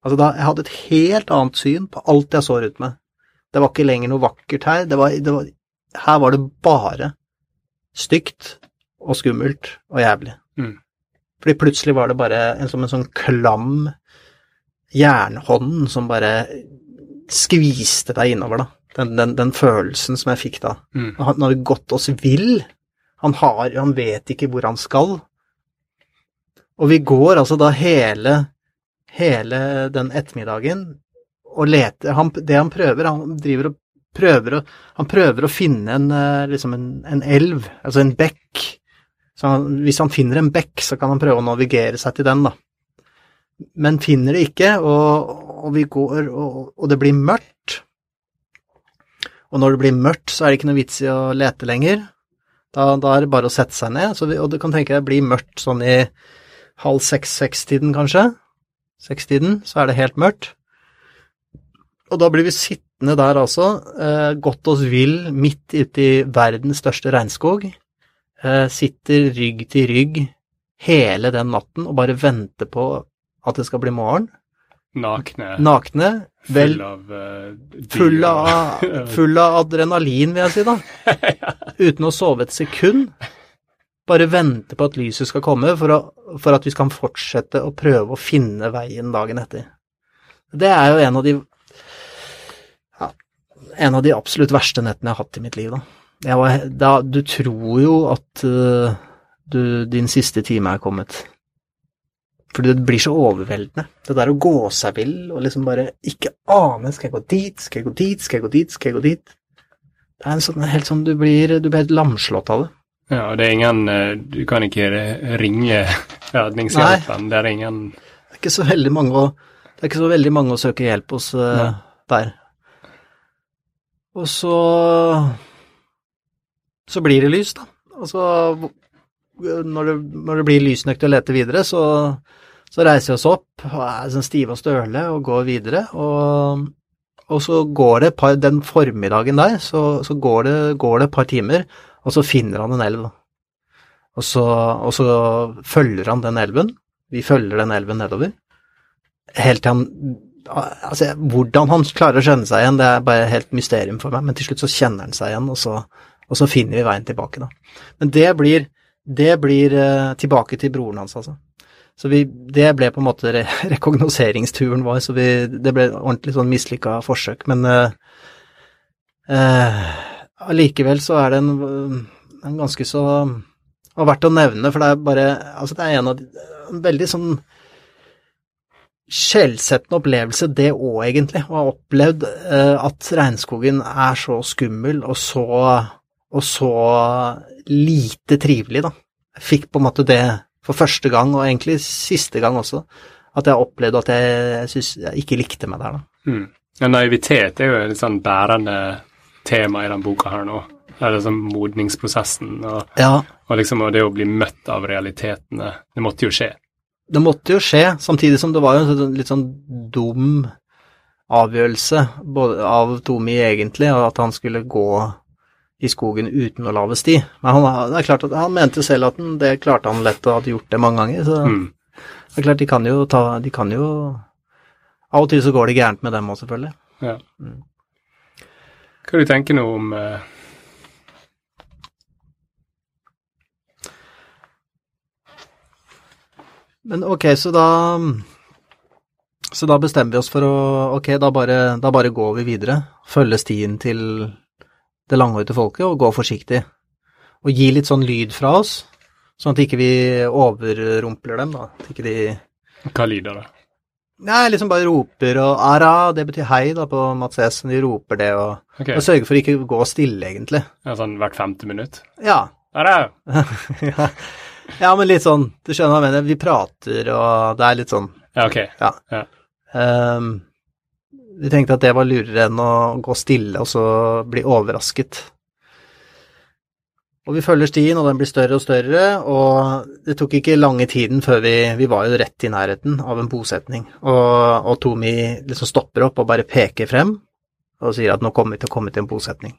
Altså da, Jeg hadde et helt annet syn på alt jeg så rundt meg. Det var ikke lenger noe vakkert her. Det var, det var, her var det bare stygt og skummelt og jævlig. Mm. Fordi plutselig var det bare en, som en sånn klam jernhånd som bare skviste deg innover, da. Den, den, den følelsen som jeg fikk da. Mm. Han har gått oss vill. Han, har, han vet ikke hvor han skal. Og vi går altså da hele hele den ettermiddagen og leter han, Det han prøver, han driver og prøver å, han prøver å finne en, liksom en, en elv, altså en bekk. Så han, hvis han finner en bekk, så kan han prøve å navigere seg til den, da. Men finner det ikke, og, og vi går, og, og, det blir mørkt. Og når det blir mørkt, så er det ikke noe vits i å lete lenger. Da, da er det bare å sette seg ned. Vi, og du kan tenke deg det blir mørkt sånn i halv seks-seks-tiden, kanskje sekstiden, så er det helt mørkt. Og da blir vi sittende der altså, eh, godt oss vill, midt ute i verdens største regnskog. Eh, sitter rygg til rygg hele den natten og bare venter på at det skal bli morgen. Nakne. Nakne. Vel, full av uh, full, av, full av adrenalin, vil jeg si, da. Uten å sove et sekund. Bare vente på at lyset skal komme for, å, for, at vi skal fortsette å prøve å finne veien dagen etter. Det er jo en av de ja, en av de absolutt verste nettene jeg har hatt i mitt liv, da. Var, da du tror jo at uh, du, din siste time er kommet. Fordi det blir så overveldende. Det der å gå seg vill og liksom bare ikke ane Skal jeg gå dit? Skal jeg gå dit? Skal jeg gå dit? Skal jeg gå dit? Det er en sånn, helt sånn du blir, du blir helt lamslått av det. Ja, og det er ingen eh, Du kan ikke ringe redningshjelpen. Det er ingen Det er ikke så veldig mange å, det er ikke så veldig mange å søke hjelp hos uh, der. Og så Så blir det lys, da. Og så når det, når det blir lysnøkt nok til å lete videre, så, så reiser vi oss opp og er sånn stive og støle og går videre. Og, og så går det par, den formiddagen der, så, så går, det, går det et par timer, og så finner han en elv. Og så, og så følger han den elven. Vi følger den elven nedover. Helt til han Altså, hvordan han klarer å skjønne seg igjen, det er bare helt mysterium for meg, men til slutt så kjenner han seg igjen, og så, og så finner vi veien tilbake, da. Men det blir, det blir uh, tilbake til broren hans, altså. Så vi, det ble på en måte re rekognoseringsturen vår, så vi, det ble ordentlig sånn mislykka forsøk, men uh, uh, så er det en, en ganske så og verdt å nevne, for det er bare Altså, det er en av de En veldig sånn skjellsettende opplevelse, det òg, egentlig. Å ha opplevd eh, at regnskogen er så skummel og så og så lite trivelig, da. Jeg fikk på en måte det for første gang, og egentlig siste gang også, at jeg opplevde at jeg, synes jeg ikke likte meg der, da. Mm. Ja, naivitet er jo et sånn bærende tema i den boka her nå. Det er liksom modningsprosessen og, ja. og, liksom, og det å bli møtt av realitetene. Det måtte jo skje. Det måtte jo skje, samtidig som det var jo en litt sånn dum avgjørelse både av Tomi egentlig, og at han skulle gå i skogen uten å lage sti. Men han, det er klart at han mente selv at han, det klarte han lett og hadde gjort det mange ganger. Så mm. det er klart, de kan jo ta De kan jo Av og til så går det gærent med dem òg, selvfølgelig. Ja. Mm. Hva du tenker du nå om eh... Men ok, så da Så da bestemmer vi oss for å Ok, da bare, da bare går vi videre. Følger stien til det langhårete folket og gå forsiktig. Og gi litt sånn lyd fra oss, sånn at ikke vi overrumpler dem, da. At ikke de Hva lyder det? Nei, liksom bare roper og ara, det betyr hei da på Mats Esen, de roper det og, okay. og sørger for ikke å gå stille, egentlig. ja, Sånn hvert femte minutt? Ja. Er ja. ja, men litt sånn, du skjønner hva jeg mener, vi prater og det er litt sånn Ja, ok. ehm, Vi tenkte at det var lurere enn å gå stille og så bli overrasket. Og vi følger stien, og den blir større og større, og det tok ikke lange tiden før vi Vi var jo rett i nærheten av en bosetning, og, og Tomi liksom stopper opp og bare peker frem og sier at nå kommer vi til å komme til en bosetning.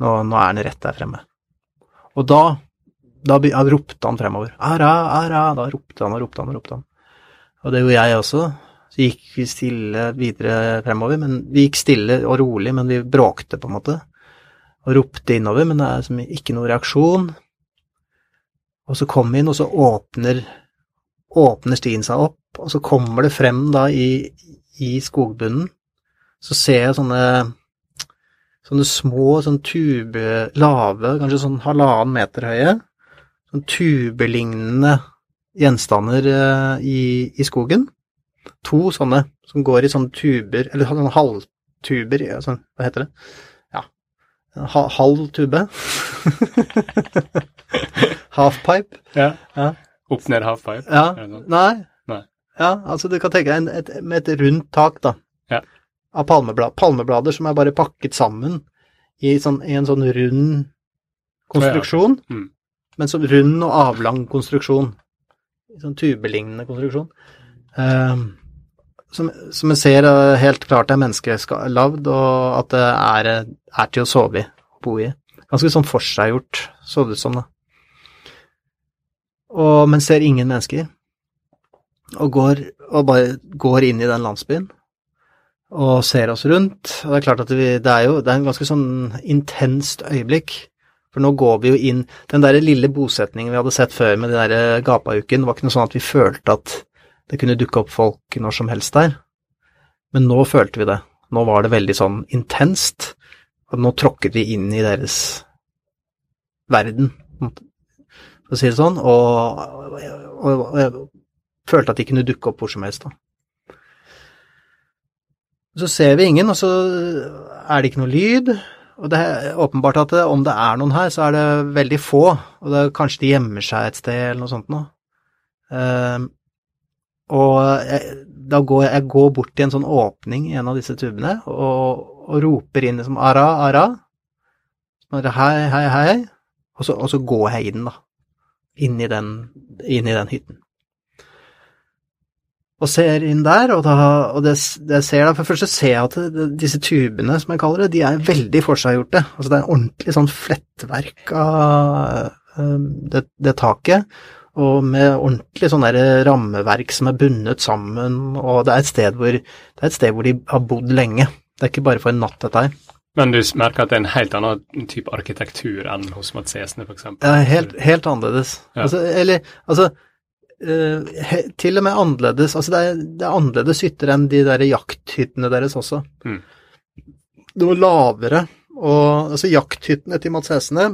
Nå, nå er den rett der fremme. Og da da da ropte han fremover. Ara, ara. Da ropte han og ropte han og ropte han. Og det gjorde jeg også. Så gikk vi stille videre fremover, men vi gikk stille og rolig, men vi bråkte på en måte. Og ropte innover, men det er som ikke noe reaksjon. Og så kom vi inn, og så åpner, åpner stien seg opp, og så kommer det frem da i, i skogbunnen. Så ser jeg sånne, sånne små, sånn tube, lave, kanskje sånn halvannen meter høye, sånn tubelignende gjenstander eh, i, i skogen. To sånne som går i sånne tuber, eller sånne halvtuber, ja, sånn, hva heter det? Ja, ha, halv tube. Halfpipe. Ja. Ja. Opp ned halfpipe? Ja, nei. Nei. Ja, altså du kan tenke deg et, med et rundt tak, da. Ja. Av palmeblad, palmeblader som er bare pakket sammen i, sånn, i en sånn rund konstruksjon. Mm. Men sånn rund og avlang konstruksjon. Sånn tubelignende konstruksjon. Ehm, som, som jeg ser eh, helt klart er menneskelagd, og at det er, eh, er til å sove i, bo i. Ganske sånn forseggjort, så det ut som, da. Og, men ser ingen mennesker. Og går, og bare går inn i den landsbyen og ser oss rundt. Og det er klart at vi, det er jo det er en ganske sånn intenst øyeblikk. For nå går vi jo inn Den der lille bosetningen vi hadde sett før med den der gapauken, det var ikke noe sånn at vi følte at det kunne dukke opp folk når som helst der. Men nå følte vi det. Nå var det veldig sånn intenst. Og nå tråkket vi inn i deres verden, for å si det sånn. Og, og, og jeg følte at de kunne dukke opp hvor som helst, da. Så ser vi ingen, og så er det ikke noe lyd. Og det er åpenbart at om det er noen her, så er det veldig få. Og det er kanskje de gjemmer seg et sted eller noe sånt noe. Og jeg, da går jeg, går bort til en sånn åpning i en av disse tubene og, og roper inn liksom ara, ara. Bare hei, hei, hei. Og så, og så går jeg inn, da. Inn i den, inn i den hytten. Og ser inn der, og, da, og det, det ser da, for først så ser jeg at det, disse tubene, som jeg kaller det, de er veldig forseggjorte. Altså det er en ordentlig sånn flettverk av um, det, det taket, og med ordentlig sånn der rammeverk som er bundet sammen, og det er hvor, det er et sted hvor de har bodd lenge. Det er ikke bare for en natt, dette her. Men du merker at det er en helt annen type arkitektur enn hos Matsesene, f.eks.? Det er helt, helt annerledes. Ja. Altså, eller, altså uh, Til og med annerledes Altså, det er, det er annerledes hytter enn de der jakthyttene deres også. Mm. var lavere. Og altså, jakthyttene til Mats Hesene,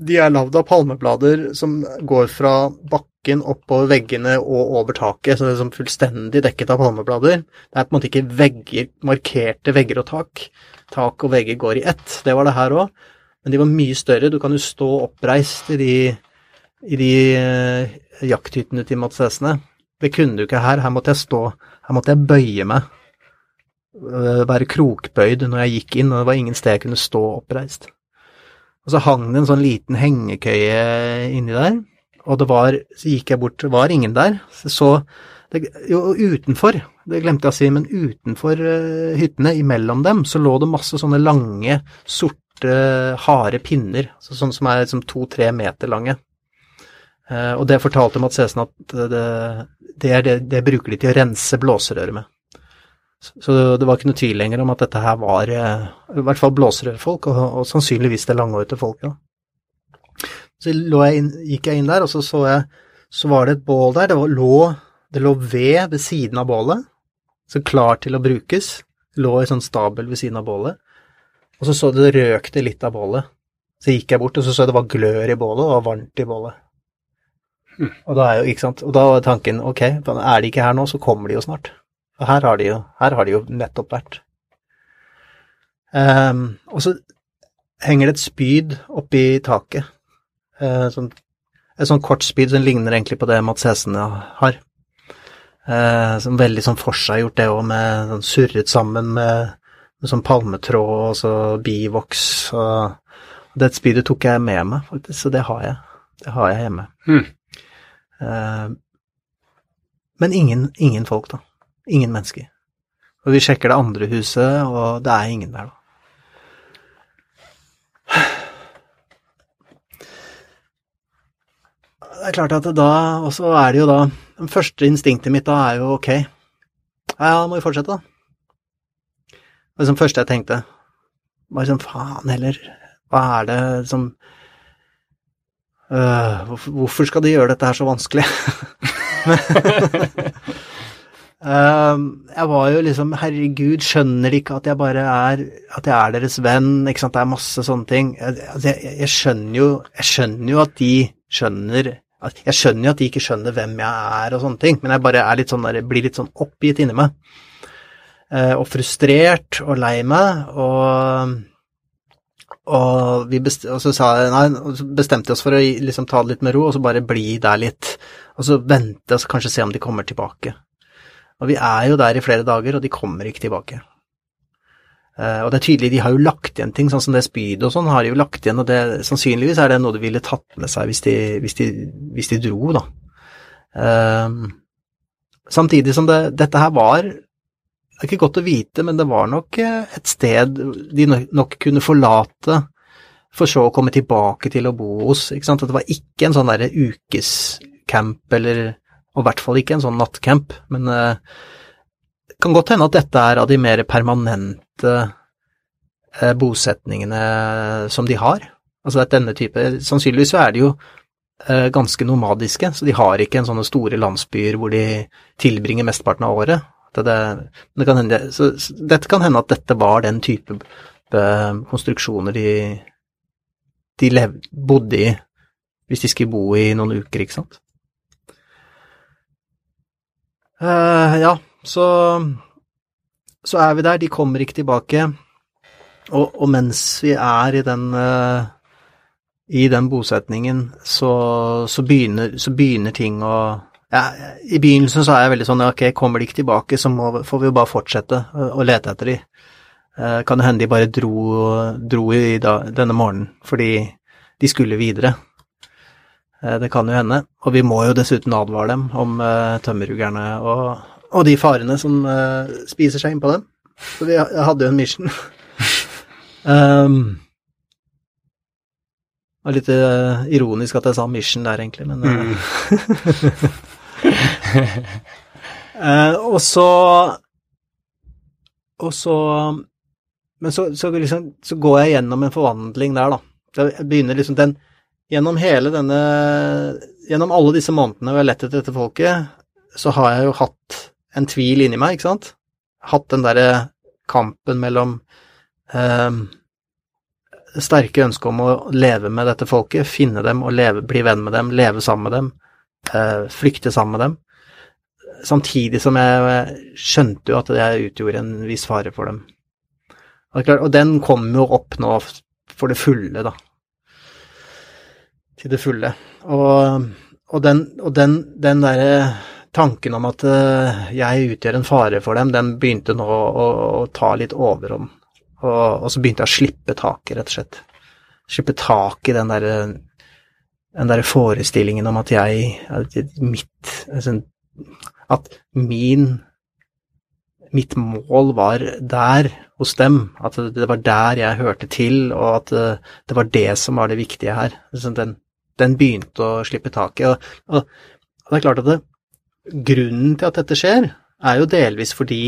de er lagd av palmeblader som går fra bakken oppover veggene og over taket, så det er som fullstendig dekket av palmeblader. Det er på en måte ikke vegger, markerte vegger og tak. Tak og vegger går i ett. Det var det her òg. Men de var mye større. Du kan jo stå oppreist i de, i de eh, jakthyttene til Mats. Det kunne du ikke her. Her måtte jeg stå, her måtte jeg bøye meg. Eh, Være krokbøyd når jeg gikk inn, og det var ingen sted jeg kunne stå oppreist. Og så hang det en sånn liten hengekøye inni der, og det var, så gikk jeg bort, det var ingen der. Så, det, jo, utenfor, det glemte jeg å si, men utenfor uh, hyttene, imellom dem, så lå det masse sånne lange, sorte, harde pinner, så, sånne som er liksom to-tre meter lange. Uh, og det fortalte Mats Esen at det, det, er det, det bruker de til å rense blåserøret med. Så- Så det var ikke noe tvil lenger om at dette her var eh, i hvert fall blåserørfolk, og, og sannsynligvis det langhårete folket. Så lå jeg inn, gikk jeg inn der, og så så jeg så var det et bål der. Det var, lå Det lå ved ved siden av bålet, så klar til å brukes. Det lå i sånn stabel ved siden av bålet. Og så så det røkte litt av bålet. Så gikk jeg bort, og så så jeg det var glør i bålet, og var varmt i bålet. Hm. Og da er jo, ikke sant, og da var tanken ok, er de ikke her nå, så kommer de jo snart. Og her har de jo, har de jo nettopp vært. Um, og så henger det et spyd oppi taket. Uh, sånn, et sånn kort spyd som ligner egentlig på det Mats Hesene har. Uh, som veldig sånn forseggjort det òg, med sånn surret sammen med, med sånn palmetråd og så bivoks. Og, og det spydet tok jeg med meg, faktisk, så det har jeg. Det har jeg hjemme. Mm. Uh, men ingen, ingen folk, da. Ingen mennesker. Og vi sjekker det andre huset, og det er ingen der, da. Det er klart at da, og så er det jo da Det første instinktet mitt da er jo ok, ja, ja, da må vi fortsette, da. Det liksom første jeg tenkte, Bare sånn faen heller, hva er det som øh, hvorfor skal de gjøre dette her så vanskelig? Um, jeg var jo liksom Herregud, skjønner de ikke at jeg bare er At jeg er deres venn? Ikke sant, det er masse sånne ting. Jeg, altså, jeg, skjønner jo Jeg skjønner jo at de skjønner Jeg skjønner jo at de ikke skjønner hvem jeg er og sånne ting, men jeg bare er litt sånn der, blir litt sånn oppgitt inni meg. Uh, og frustrert og lei meg, og og, vi best, og så sa nei, bestemte oss for å liksom ta det litt med ro, og så bare bli der litt. Og så vente og kanskje se om de kommer tilbake. Og vi er jo der i flere dager, og de kommer ikke tilbake. Uh, og det er tydelig, de har jo lagt igjen ting, sånn som det spydet og sånn har de jo lagt igjen, og det, sannsynligvis er det noe de ville tatt med seg hvis de, hvis de, hvis de dro, da. Uh, samtidig som det, dette her var Det er ikke godt å vite, men det var nok eh, et sted de nok kunne forlate for så å komme tilbake til å bo hos. ikke sant? At det var ikke en sånn derre ukescamp eller og i hvert fall ikke en sånn nattcamp, men det uh, kan godt hende at dette er av de mer permanente uh, bosetningene som de har. Altså at denne type Sannsynligvis så er de jo uh, ganske nomadiske, så de har ikke en sånne store landsbyer hvor de tilbringer mesteparten av året. Det, det, det kan hende, så, dette kan hende at dette var den type konstruksjoner de, de lev, bodde i hvis de skulle bo i noen uker, ikke sant. Uh, ja, så så er vi der, de kommer ikke tilbake. Og, og mens vi er i den uh, i den bosetningen, så, så, begynner, så, begynner, ting å ja, I begynnelsen så er jeg veldig sånn ok, kommer de ikke tilbake, så må, får vi jo bare fortsette å, å lete etter de. Uh, kan det hende de bare dro, dro i da, denne morgenen fordi de skulle videre. Eh, det kan jo hende. Og vi må jo dessuten advare dem om uh, tømmerhuggerne og, og, de farene som uh, spiser seg innpå dem. Så vi hadde jo en mission. um, det var litt uh, ironisk at jeg sa mission der, egentlig, men mm. Og så Og så Men så, så, liksom, så går jeg gjennom en forvandling der, da. Jeg begynner liksom den gjennom hele denne Gjennom alle disse månedene vi har lett etter dette folket, så har jeg jo hatt en tvil inni meg, ikke sant? Hatt den derre kampen mellom eh, sterke ønsker om å leve med dette folket, finne dem og leve, bli venn med dem, leve sammen med dem, eh, flykte sammen med dem. Samtidig som jeg skjønte jo at jeg utgjorde en viss fare for dem. Og den kom jo opp nå for det fulle, da til det fulle. Og, og den, og den, den derre tanken om at uh, jeg utgjør en fare for dem, den begynte nå å, å, å ta litt overhånd. Og, og, så begynte jeg å slippe taket, rett og slett. Slippe tak i den derre den der forestillingen om at jeg mitt altså, At min mitt mål var der hos dem. At det var der jeg hørte til, og at uh, det var det som var det viktige her. Altså, den, den begynte å slippe taket. Og, og, det er klart at det, grunnen til at dette skjer, er jo delvis fordi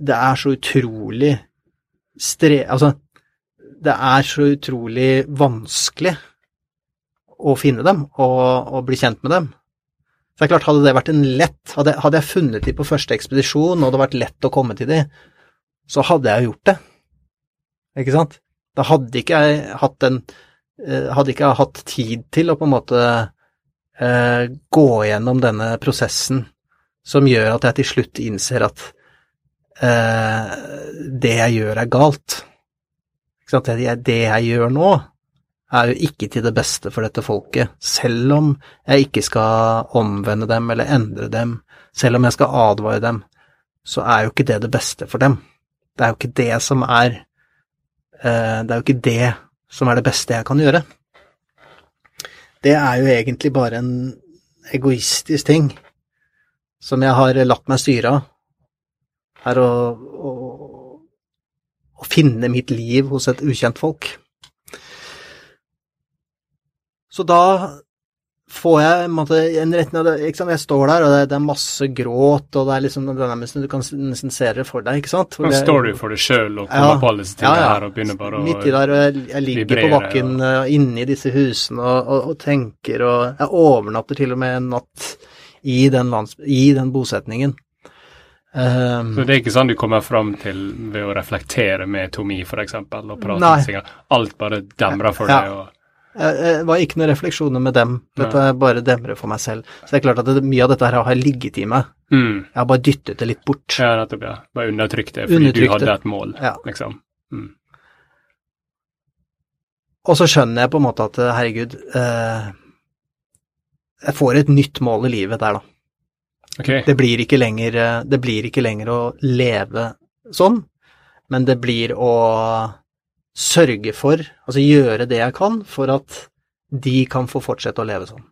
det er så utrolig stre... Altså, det er så utrolig vanskelig å finne dem og, og bli kjent med dem. For det er klart, hadde det vært en lett Hadde, hadde jeg funnet de på første ekspedisjon, og det hadde vært lett å komme til de, så hadde jeg gjort det. Ikke sant? Da hadde ikke jeg hatt en eh, Hadde ikke hatt tid til å på en måte eh, gå gjennom denne prosessen som gjør at jeg til slutt innser at eh, det jeg gjør, er galt. Det, det jeg gjør nå, er jo ikke til det beste for dette folket, selv om jeg ikke skal omvende dem eller endre dem, selv om jeg skal advare dem, så er jo ikke det det beste for dem. Det er jo ikke det som er eh, Det er jo ikke det som er det beste jeg kan gjøre. Det er jo egentlig bare en egoistisk ting som jeg har latt meg styre av, er å, å, å finne mitt liv hos et ukjent folk. Så da får jeg en, måte, en retning ikke sant? Jeg står der, og det, det, er masse gråt, og det er liksom det er Du kan nesten se det for deg, ikke sant? Da står du for deg sjøl og kommer ja, på alle disse tingene ja, ja. her og begynner bare å Midt i der, og jeg, jeg ligger vibrere, på bakken og... Eh, inne i disse husene og, og, og, tenker, og jeg overnatter til og med en natt i den, lands, i den bosetningen. Um, så det er ikke sånn du kommer fram til ved å reflektere med Tomi, f.eks., og prate nei. Alt bare demrer for deg? og det var ikke noen refleksjoner med dem, dette er bare demre for meg selv. Så det er klart at det, mye av dette her har ligget i meg. Mm. Jeg har bare dyttet det litt bort. Ja, nettopp, ja. Bare undertrykt det fordi undertrykt du hadde et mål, ja. liksom. Mm. Og så skjønner jeg på en måte at herregud, eh, jeg får et nytt mål i livet der, da. Okay. Det, blir lenger, eh, det blir ikke lenger å leve sånn, men det blir å sørge for, altså gjøre det jeg kan for at de kan få fortsette å leve sånn.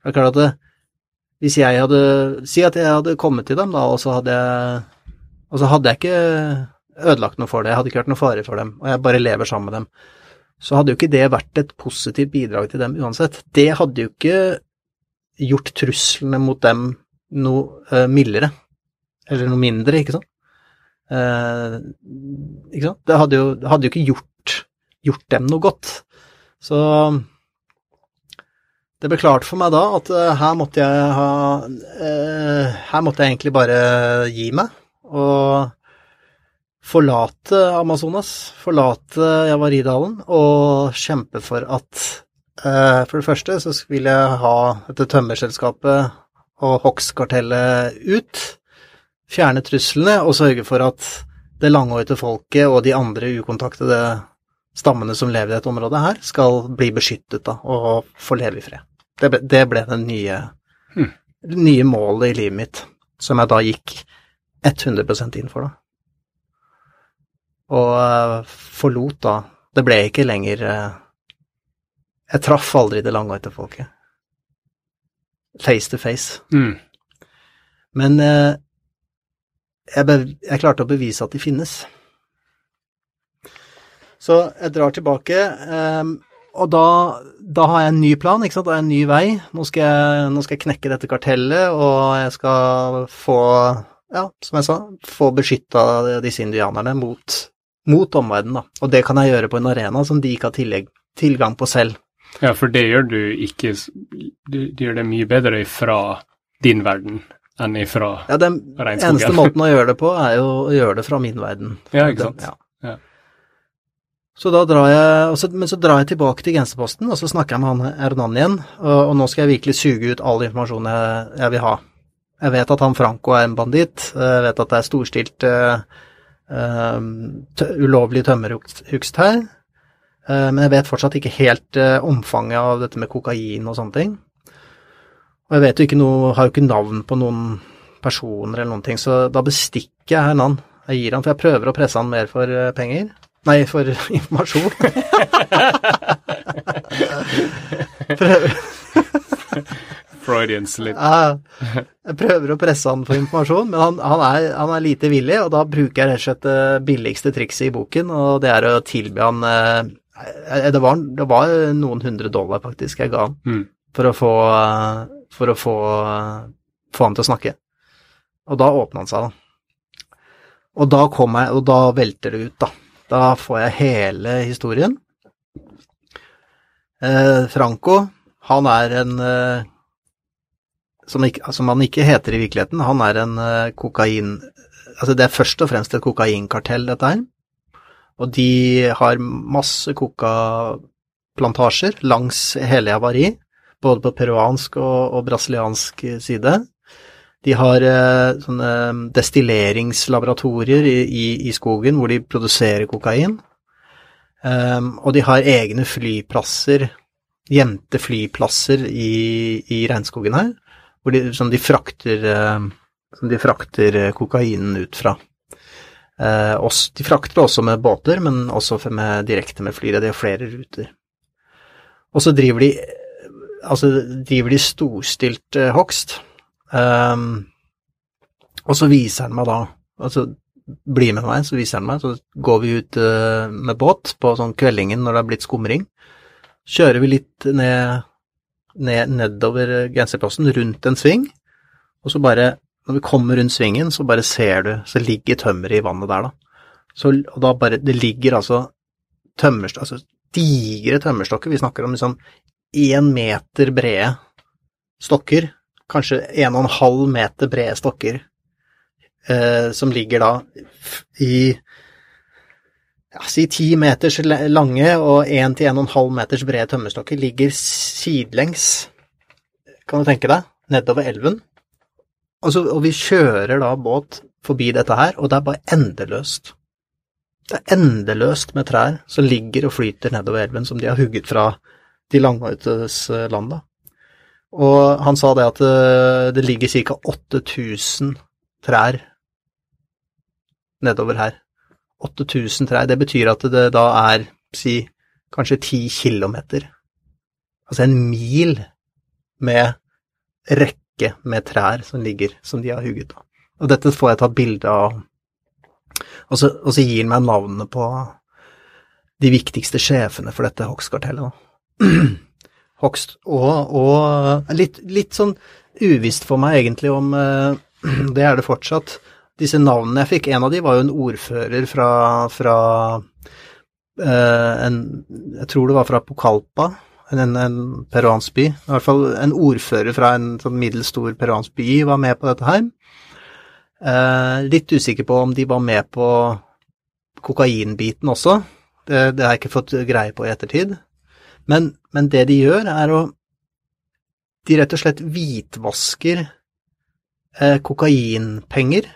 Det er klart at det, hvis jeg hadde Si at jeg hadde kommet til dem, da, og så hadde jeg Og så hadde jeg ikke ødelagt noe for det, jeg hadde ikke vært noe fare for dem, og jeg bare lever sammen med dem, så hadde jo ikke det vært et positivt bidrag til dem uansett. Det hadde jo ikke gjort truslene mot dem noe uh, mildere, eller noe mindre, ikke sant? Eh, ikke sant? Det hadde jo, hadde jo ikke gjort, gjort, dem noe godt. Så det ble klart for meg da at uh, her måtte jeg ha uh, Her måtte jeg egentlig bare gi meg og forlate Amazonas, forlate Javaridalen og kjempe for at eh, For det første så vil jeg ha dette tømmerselskapet og hogstkartellet ut fjerne truslene og sørge for at det langhårete folket og de andre ukontaktede stammene som lever i dette området her, skal bli beskyttet da, og få leve i fred. Det ble det, ble det nye, hmm. nye målet i livet mitt, som jeg da gikk 100 inn for, da. Og uh, forlot da Det ble ikke lenger uh, Jeg traff aldri det langhårete folket. Face to face. Mm. Men uh, jeg, jeg, klarte å bevise at de finnes. Så jeg drar tilbake, um, og da, da, har jeg en ny plan, ikke sant, da har jeg en ny vei. Nå skal jeg, nå skal jeg knekke dette kartellet, og jeg skal få, ja, som jeg sa, få beskytta disse indianerne mot, mot omverdenen, da. Og det kan jeg gjøre på en arena som de ikke har tillegg, tilgang på selv. Ja, for det gjør du ikke du gjør det mye bedre fra din verden enn ifra ja, den regnskogen. Eneste måten å gjøre det på, er jo å gjøre det fra min verden. Ja, ikke sant. Ja. Ja. Så da drar jeg, så, Men så drar jeg tilbake til Genseposten, og så snakker jeg med han Ernan igjen, og, og, nå skal jeg virkelig suge ut all informasjon jeg, jeg, vil ha. Jeg vet at han Franco er en banditt, jeg vet at det er storstilt uh, uh, ulovlig tømmerhugst her, uh, men jeg vet fortsatt ikke helt omfanget av dette med kokain og sånne ting. Og jeg vet jo ikke noe, har jo ikke navn på noen personer eller noen ting, så da bestikker jeg Hernan. Jeg gir han, for jeg prøver å presse han mer for eh, penger. Nei, for informasjon. prøver. Freudian slip. Jeg prøver å presse han for informasjon, men han, han, er, han, er, lite villig, og da bruker jeg rett og slett det billigste trikset i boken, og det er å tilby han eh, eh, det, var, det var noen hundre dollar, faktisk, jeg ga han, mm. for å få for å få, få ham til å snakke. Og da åpna han seg, da. Og da kom jeg, og da velter det ut, da. Da får jeg hele historien. Eh, Franco, han er en eh, som, ikke, som han ikke heter i virkeligheten, han er en eh, kokain... Altså det er først og fremst et kokainkartell, dette her. Og de har masse kokaplantasjer langs hele Javari, både på peruansk og, og brasiliansk side. De har eh, sånne destilleringslaboratorier i, i, i, skogen hvor de produserer kokain. Um, og de har egne flyplasser, gjemte flyplasser i, i regnskogen her, de, som de frakter eh, som de frakter eh, kokainen ut fra. Eh, også, de frakter også med båter, men også med, direkte med fly. Det er flere ruter. Og så driver de altså driver de storstilt eh, hogst. Um, og så viser han meg da altså bli med meg, så viser han meg, så går vi ut uh, med båt på sånn kveldingen når det er blitt skumring. Kjører vi litt ned, ned nedover Genserplassen, rundt en sving, og så bare når vi kommer rundt svingen, så bare ser du, så ligger tømmeret i vannet der, da. Så, og da bare Det ligger altså tømmerstokker, altså digre tømmerstokker. Vi snakker om liksom én meter brede stokker, kanskje en og en halv meter brede stokker, eh, som ligger da i ja, si ti meters lange og én til en og en halv meters brede tømmerstokker ligger sidelengs, kan du tenke deg, nedover elven. Altså, og vi kjører da båt forbi dette her, og det er bare endeløst. Det er endeløst med trær som ligger og flyter nedover elven, som de har hugget fra de langvartes eh, land. da. Og han sa det at det, det ligger ca. 8000 trær nedover her. 8000 trær. Det betyr at det da er, si, kanskje 10 kilometer. Altså en mil med rekke med trær som ligger, som de har hugget. Og dette får jeg tatt bilde av. Og så, og så gir han meg navnene på de viktigste sjefene for dette hogstkartellet. Hogst og, og litt, litt, sånn uvisst for meg egentlig om eh, Det er det fortsatt. Disse navnene jeg fikk, en av de var jo en ordfører fra, fra en, Jeg tror det var fra Pokalpa, en, en peruansk by. I hvert fall en ordfører fra en sånn middels stor peruansk by var med på dette her. Eh, litt usikker på om de var med på kokainbiten også. Det, det, har jeg ikke fått greie på i ettertid. Men, men, det de gjør, er å De rett og slett hvitvasker eh, kokainpenger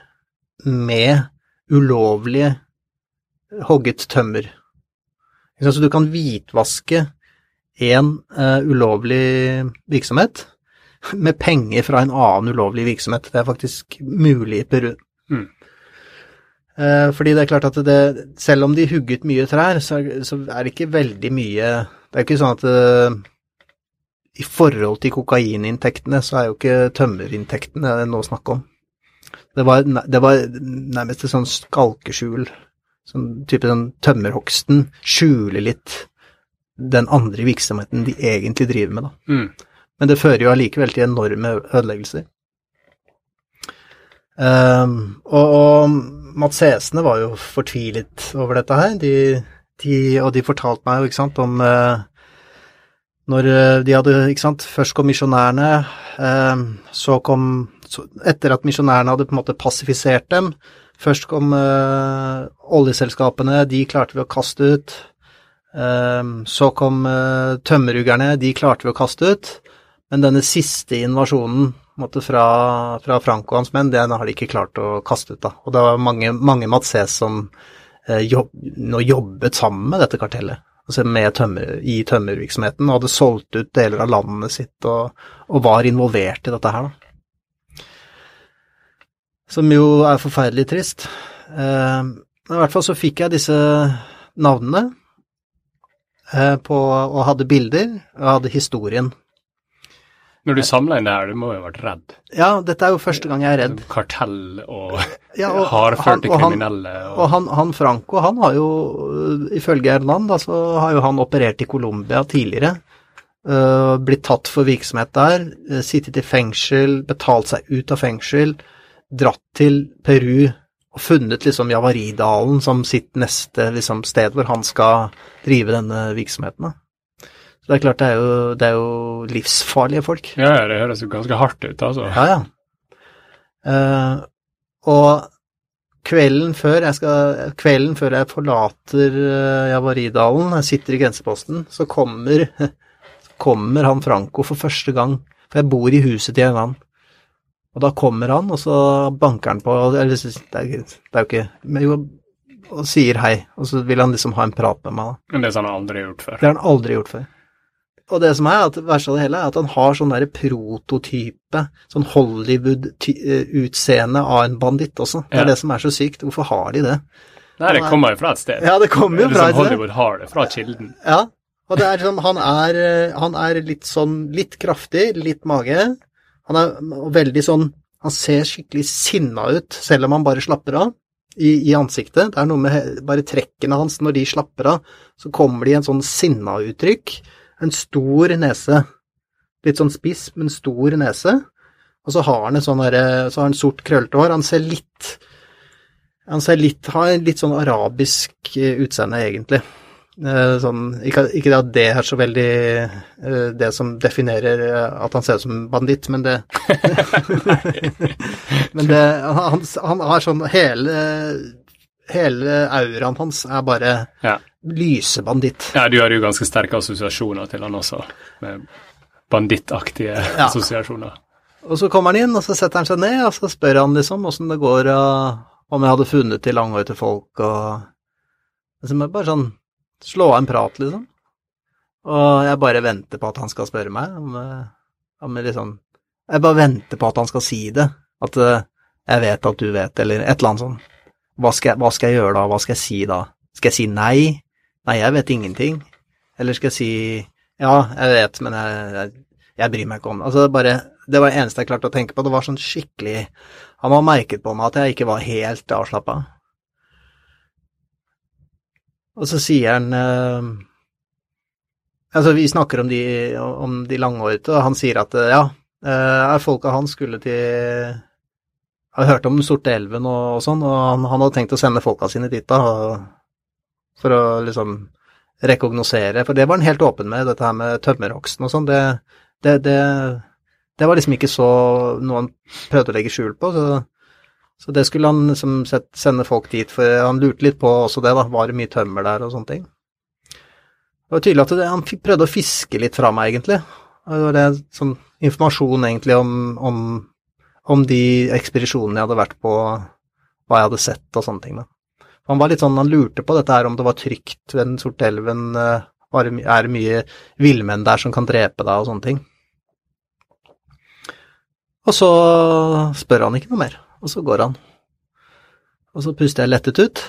med ulovlig hogget tømmer. Så du kan hvitvaske én uh, ulovlig virksomhet med penger fra en annen ulovlig virksomhet. Det er faktisk mulig i Peru. Mm. Uh, fordi det er klart at det, selv om de hugget mye trær, så, så er det ikke veldig mye Det er ikke sånn at uh, i forhold til kokaininntektene, så er jo ikke tømmerinntektene det er noe å snakke om. Det var, det var nærmest et sånn skalkeskjul. Sånn type sånn tømmerhogsten skjuler litt den andre virksomheten de egentlig driver med, da. Mm. Men det fører jo allikevel til enorme ødeleggelser. Um, og, og Mats Hesene var jo fortvilet over dette her, de, de, og de fortalte meg jo, ikke sant, om uh, når eh, de hadde, ikke sant, først kom misjonærene, uh, så kom så Etter at misjonærene hadde på en måte passifisert dem, først kom oljeselskapene, de klarte vi å kaste ut. Så kom eh, tømmerhuggerne, de klarte vi å kaste ut. Men denne siste invasjonen måtte fra, fra Franco og hans menn, den har de ikke klart å kaste ut. da. Og det var mange, mange Matses som eh, jobb, nå jobbet sammen med dette kartellet. Altså tømmer, i tømmervirksomheten, og hadde solgt ut deler av landet sitt og, og var involvert i dette her. Som jo er forferdelig trist. Eh, I hvert fall så fikk jeg disse navnene. Eh, på, og hadde bilder, og hadde historien. Når du samla inn det her, du må jo ha vært redd? Ja, dette er jo første gang jeg er redd. Kartell og, ja, og hardførte kriminelle. Og, og han, han, Franco, han har jo, ifølge Erland, da, så har jo han operert i Colombia tidligere. Uh, blitt tatt for virksomhet der, uh, sittet i fengsel, betalt seg ut av fengsel, dratt til Peru og funnet liksom Javaridalen som sitt neste liksom, sted hvor han skal drive denne virksomheten. Så det er klart, det er jo, det er jo livsfarlige folk. Ja, det høres jo ganske hardt ut, altså. Ja, ja. Uh, og kvelden før jeg skal Kvelden før jeg forlater uh, Javaridalen, jeg sitter i grenseposten, så kommer, kommer han Franco for første gang. For jeg bor i huset til en annen. Og da kommer han, og så banker han på Eller det er, det er jo ikke men jo, Og sier hei. Og så vil han liksom ha en prat med meg. da. Men det har han aldri gjort før. Det har han aldri gjort før. Og det som er, at verst av det hele, er at han har sånn derre prototype, sånn Hollywood-utseende av en banditt også. Det er Ja. det som er så sykt. Hvorfor har de det? Nei, det kommer jo fra et sted. Ja, det kommer jo fra et sted. Hollywood har det, fra kilden. Ja, og det er liksom, han er, eh, han er litt sånn, litt kraftig, litt mage. Han er veldig sånn, han ser skikkelig sinna ut, selv om han bare slapper av i, i ansiktet. Det er noe med bare trekkene hans, når de slapper av, så kommer de i en sånn sinna-uttrykk. En stor nese. Litt sånn spiss, men stor nese. Og så har han et sånn derre, så har han sort krøllete hår. Han ser litt, han ser litt, har litt sånn arabisk eh, utseende, egentlig. Eh, Sånn, ikke, at det er så veldig eh, det som definerer eh, at han ser ut som banditt, men det Men det han, han har sånn hele Hele auraen hans er bare Ja. Lysebanditt. ja, du har jo ganske sterke assosiasjoner til han også, med bandittaktige Ja. assosiasjoner. Og så kommer han inn, og så setter han seg ned, og så spør han liksom åssen det går, og om jeg hadde funnet de langhårete folk, og liksom Bare sånn slå av en prat, liksom. Og jeg bare venter på at han skal spørre meg om, eh, om liksom Jeg bare venter på at han skal si det. At eh, jeg vet at du vet, eller et eller annet sånt. Hva skal, jeg, hva skal jeg gjøre da? Hva skal jeg si da? Skal jeg si nei? Nei, jeg vet ingenting. Eller skal jeg si ja, jeg vet, men jeg, jeg, jeg bryr meg ikke om det. Altså, bare Det var det eneste jeg klarte å tenke på. Det var sånn skikkelig Han var merket på meg at jeg ikke var helt avslappa. Og så sier han eh, Altså, vi snakker om de, om de langhårete, og han sier at eh, ja, eh, folka hans skulle til Jeg har hørt om Den sorte elven og, og sånn, og han, han hadde tenkt å sende folka sine dit da, og, for å liksom rekognosere, for det var han helt åpen med, dette her med tømmerhogsten og sånn. Det, det, det, det var liksom ikke så noe han prøvde å legge skjul på, så, så det skulle han liksom sett, sende folk dit, for han lurte litt på også det, da, var det mye tømmer der og sånne ting. Det var tydelig at det, han prøvde å fiske litt fra meg, egentlig. Det var det, sånn informasjon egentlig om, om, om de ekspedisjonene jeg hadde vært på, hva jeg hadde sett og sånne ting. da. Han var litt sånn, han lurte på dette her om det var trygt ved Den sorte elven, eh, er det mye villmenn der som kan drepe deg og sånne ting. Og så spør han ikke noe mer, og så går han. Og så puster jeg lettet ut,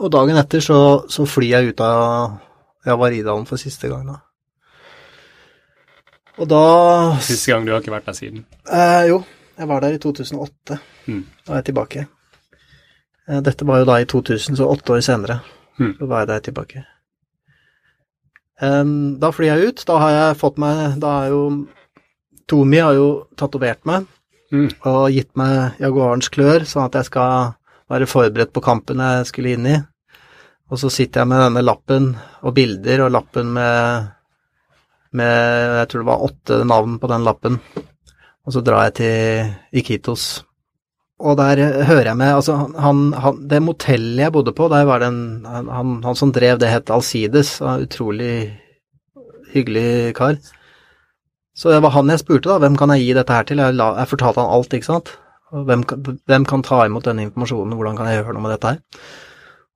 og dagen etter så, så flyr jeg ut av Javaridalen for siste gang da. Og da Siste gang du har ikke vært der siden. Eh, jo, jeg var der i 2008. Mm. Da er jeg tilbake. Eh, dette var jo da i 2000, så åtte år senere. Mm. Så var jeg der tilbake. Da flyr jeg ut. Da har jeg fått meg Da er jo Tomi har jo tatovert meg Mm. og gitt meg jaguarens klør, sånn at jeg skal være forberedt på kampen jeg skulle inn i. Og så sitter jeg med denne lappen og bilder, og lappen med, med Jeg tror det var åtte navn på den lappen. Og så drar jeg til Iquitos. Og der hører jeg med Altså, han, han Det motellet jeg bodde på, der var det en Han, han, som drev det, het Alcides. Utrolig hyggelig kar. Så det var han jeg spurte, da. Hvem kan jeg gi dette her til? Jeg, la, jeg fortalte han alt, ikke sant. Hvem, hvem kan ta imot denne informasjonen, hvordan kan jeg gjøre noe med dette her?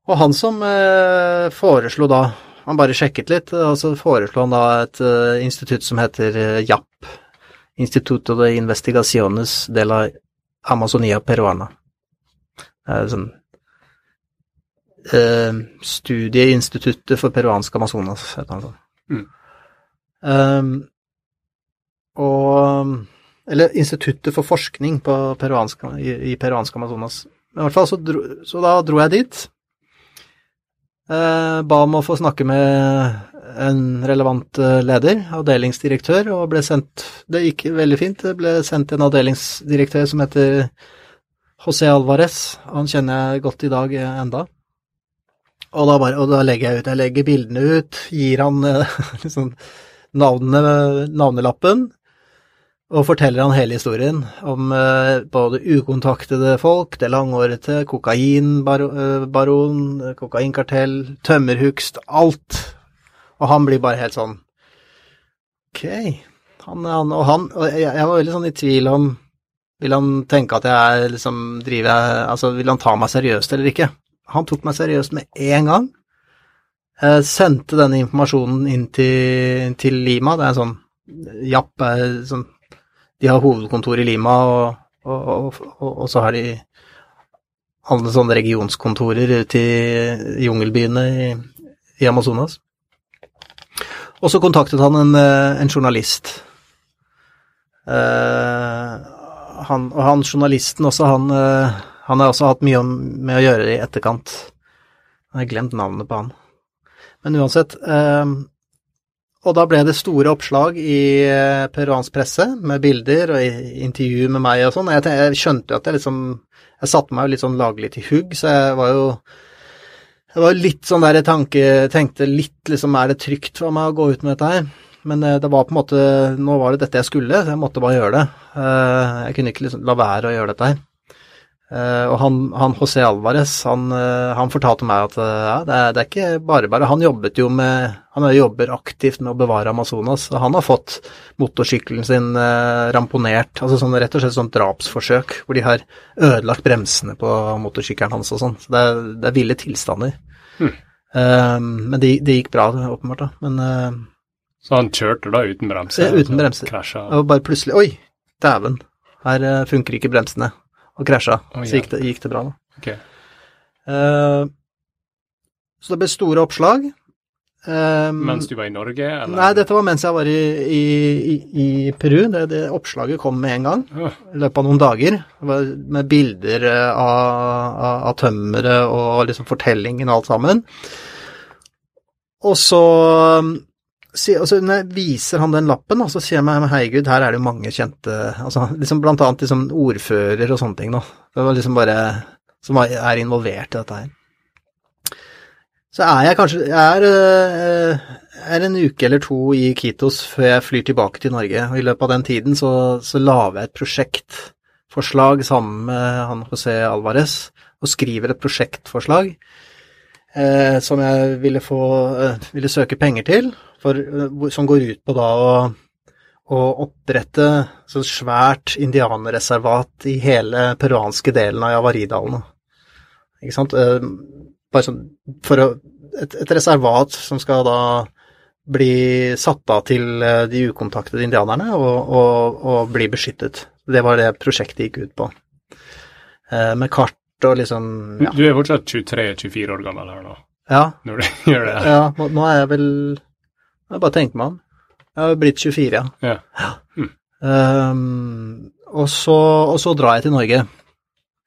Og han som eh, foreslo da Han bare sjekket litt, og så foreslo han da et eh, institutt som heter eh, JAP. Instituto de Investigaciones de la Amazonia Peruana. Det er sånn eh, Studieinstituttet for peruansk Amazonas, heter han sånn. Mm. Um, og Eller Instituttet for forskning på peruansk, i, i peruansk Amazonas. Men I hvert fall så, dro, så da dro jeg dit. Eh, ba om å få snakke med en relevant eh, leder, avdelingsdirektør, og ble sendt Det gikk veldig fint. Det ble sendt en avdelingsdirektør som heter José Alvarez. Han kjenner jeg godt i dag eh, enda. Og da, bare, og da legger jeg ut Jeg legger bildene ut, gir han eh, liksom navnene, navnelappen, og forteller han hele historien om både ukontaktede folk, det langårete, kokainbaron, kokainkartell, tømmerhugst, alt. Og han blir bare helt sånn Ok. Han, han, og han og jeg, jeg var veldig sånn i tvil om Vil han tenke at jeg liksom driver Altså, vil han ta meg seriøst eller ikke? Han tok meg seriøst med en gang. Jeg sendte denne informasjonen inn til, til Lima. Det er sånn Japp er sånn de har hovedkontor i Lima, og, og, og så har de alle sånne regionskontorer ute i jungelbyene i, i, Amazonas. Og så kontaktet han en, en journalist. Uh, han, og han journalisten også, han, uh, han har også hatt mye med å gjøre i etterkant. Jeg har glemt navnet på han. Men uansett, uh, og da ble det store oppslag i eh, peruansk presse med bilder og intervju med meg og sånn. Jeg, jeg, skjønte jo at jeg liksom Jeg satte meg jo litt sånn laglig til hugg, så jeg var jo Jeg var litt sånn der jeg tanke, tenkte litt liksom Er det trygt for meg å gå ut med dette her? Men eh, det var på en måte Nå var det dette jeg skulle, så jeg måtte bare gjøre det. Eh, jeg kunne ikke liksom la være å gjøre dette her. Uh, og han, han José Alvarez, han, uh, han, fortalte meg at uh, ja, det, er, det, er, ikke bare bare. Han jobbet jo med Han jobber aktivt med å bevare Amazonas. og Han har fått motorsykkelen sin ramponert, altså sånn, rett og slett sånn drapsforsøk, hvor de har ødelagt bremsene på motorsykkelen hans og sånn. Så det er, det er ville tilstander. Hmm. men det, de gikk bra, åpenbart, da. Men Så han kjørte da uten bremser? uten bremser. Krasja? Og bare plutselig Oi, dæven, her funker ikke bremsene og krasja. Oh, ja. Så gikk det, gikk det, bra, da. Okay. Uh, så det ble store oppslag. Um, mens du var i Norge? Eller? Nei, dette var mens jeg var i, i, i, i Peru. Det, det, oppslaget kom med en gang. Oh. I løpet av noen dager. Med bilder eh, av, av, av tømmeret og liksom fortellingen og alt sammen. Og så altså, når jeg viser han den lappen, så sier jeg meg herregud, her er det jo mange kjente altså, liksom Blant annet liksom ordfører og sånne ting, da. Det var liksom bare Som er involvert i dette her. Så er jeg kanskje Jeg er, eh, er en uke eller to i Kitos før jeg flyr tilbake til Norge. Og i løpet av den tiden så, så lager jeg et prosjektforslag sammen med han José Alvarez, og skriver et prosjektforslag eh, som jeg ville få eh, ville søke penger til for, eh, som går ut på da å, å opprette så svært indianerreservat i hele peruanske delen av Javaridalen. Ikke sant? Eh, bare sånn for å, et, et, reservat som skal da bli satt av til eh, de ukontaktede indianerne og, og, og bli beskyttet. Det var det prosjektet gikk ut på. Med kart og liksom ja. Du er fortsatt 23-24 år gammel her nå? Ja. Når du gjør det? Ja, nå er jeg vel jeg bare tenker meg om. Jeg har blitt 24, ja. ja. Mm. Um, og, så, og, så, drar jeg til Norge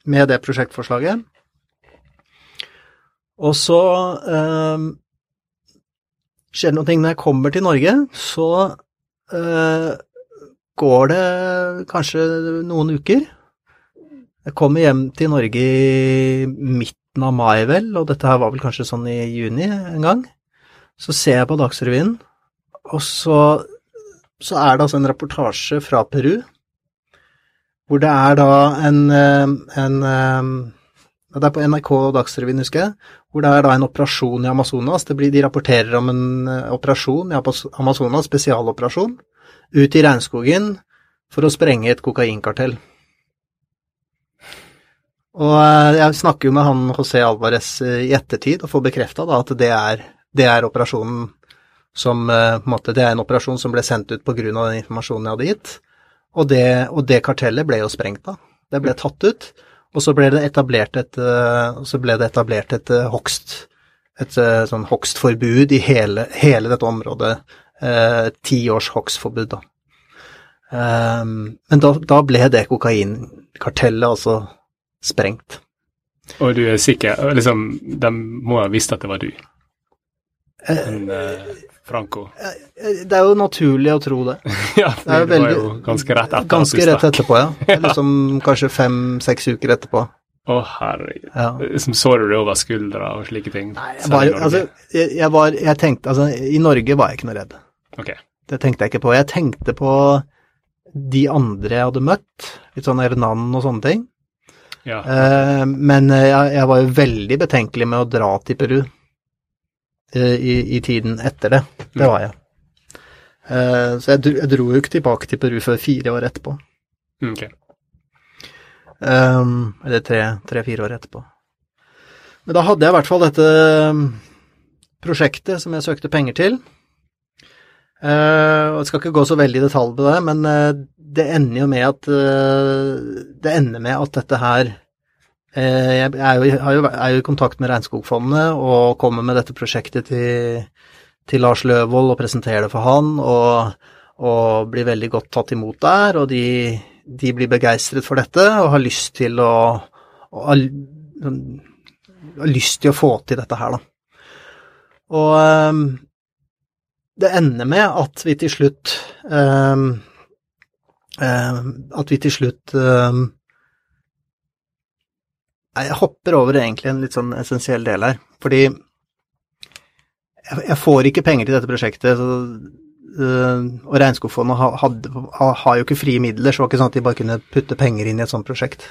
med det prosjektforslaget. Og så um, skjer det noe når jeg kommer til Norge, så uh, går det kanskje noen uker. Jeg kommer hjem til Norge i midten av mai, vel, og dette her var vel kanskje sånn i juni en gang. Så ser jeg på Dagsrevyen, og så, så, er det altså en reportasje fra Peru, hvor det er da en, eh, en eh, Det er på NRK Dagsrevyen, husker jeg, hvor det er da en operasjon i Amazonas. Blir, de rapporterer om en eh, operasjon i Amazonas, spesialoperasjon, ut i regnskogen for å sprenge et kokainkartell. Og jeg snakker jo med han José Alvarez i ettertid og får bekrefta at det er, det er operasjonen som eh, på en måte, Det er en operasjon som ble sendt ut pga. den informasjonen jeg hadde gitt. Og det, og det, kartellet ble jo sprengt da. Det ble tatt ut. Og så ble det etablert et, eh, så ble det etablert et eh, hogst et sånn hogstforbud i hele, hele dette området. Ti eh, års hogstforbud, da. Um, men da, da, ble det kokainkartellet altså sprengt. Og du er sikker liksom, De må ha visst at det var du? En, uh, Franco. Det er jo naturlig å tro det. ja, det, det veldig, var jo ganske rett etter Ganske rett etterpå, ja. Liksom kanskje fem-seks uker etterpå. Å, oh, herregud. Ja. Så du det over skuldra og slike ting? Nei, jeg, var, altså, jeg, jeg, var, jeg tenkte Altså, i Norge var jeg ikke noe redd. Ok. det tenkte jeg ikke på. Jeg tenkte på de andre jeg hadde møtt, litt sånn Hernan og sånne ting. Ja. Eh, men jeg, jeg var jo veldig betenkelig med å dra til Peru eh, i, i tiden etter det. Det var jeg. Uh, så jeg, dro- jeg dro jo ikke tilbake til Peru før fire år etterpå. Okay. Ok. Um, eller tre-fire tre, år etterpå. Men da hadde jeg i hvert fall dette prosjektet som jeg søkte penger til. Uh, og Jeg skal ikke gå så veldig i detalj på det, men uh, det ender jo med at eh, Det ender med at dette her eh, Jeg er jo, har jo, er jo i kontakt med Regnskogfondet og kommer med dette prosjektet til, til Lars Løvold og presenterer det for han, og, og blir veldig godt tatt imot der. Og de, de blir begeistret for dette og har lyst til å, å har, lyst til å få til dette her, da. Og um, det ender med at vi til slutt um, um, At vi til slutt jeg hopper over egentlig en litt sånn essensiell del her, fordi jeg, får ikke penger til dette prosjektet, så, øh, og Regnskogfondet har jo ikke frie midler, så det var ikke sånn at de bare kunne putte penger inn i et sånt prosjekt.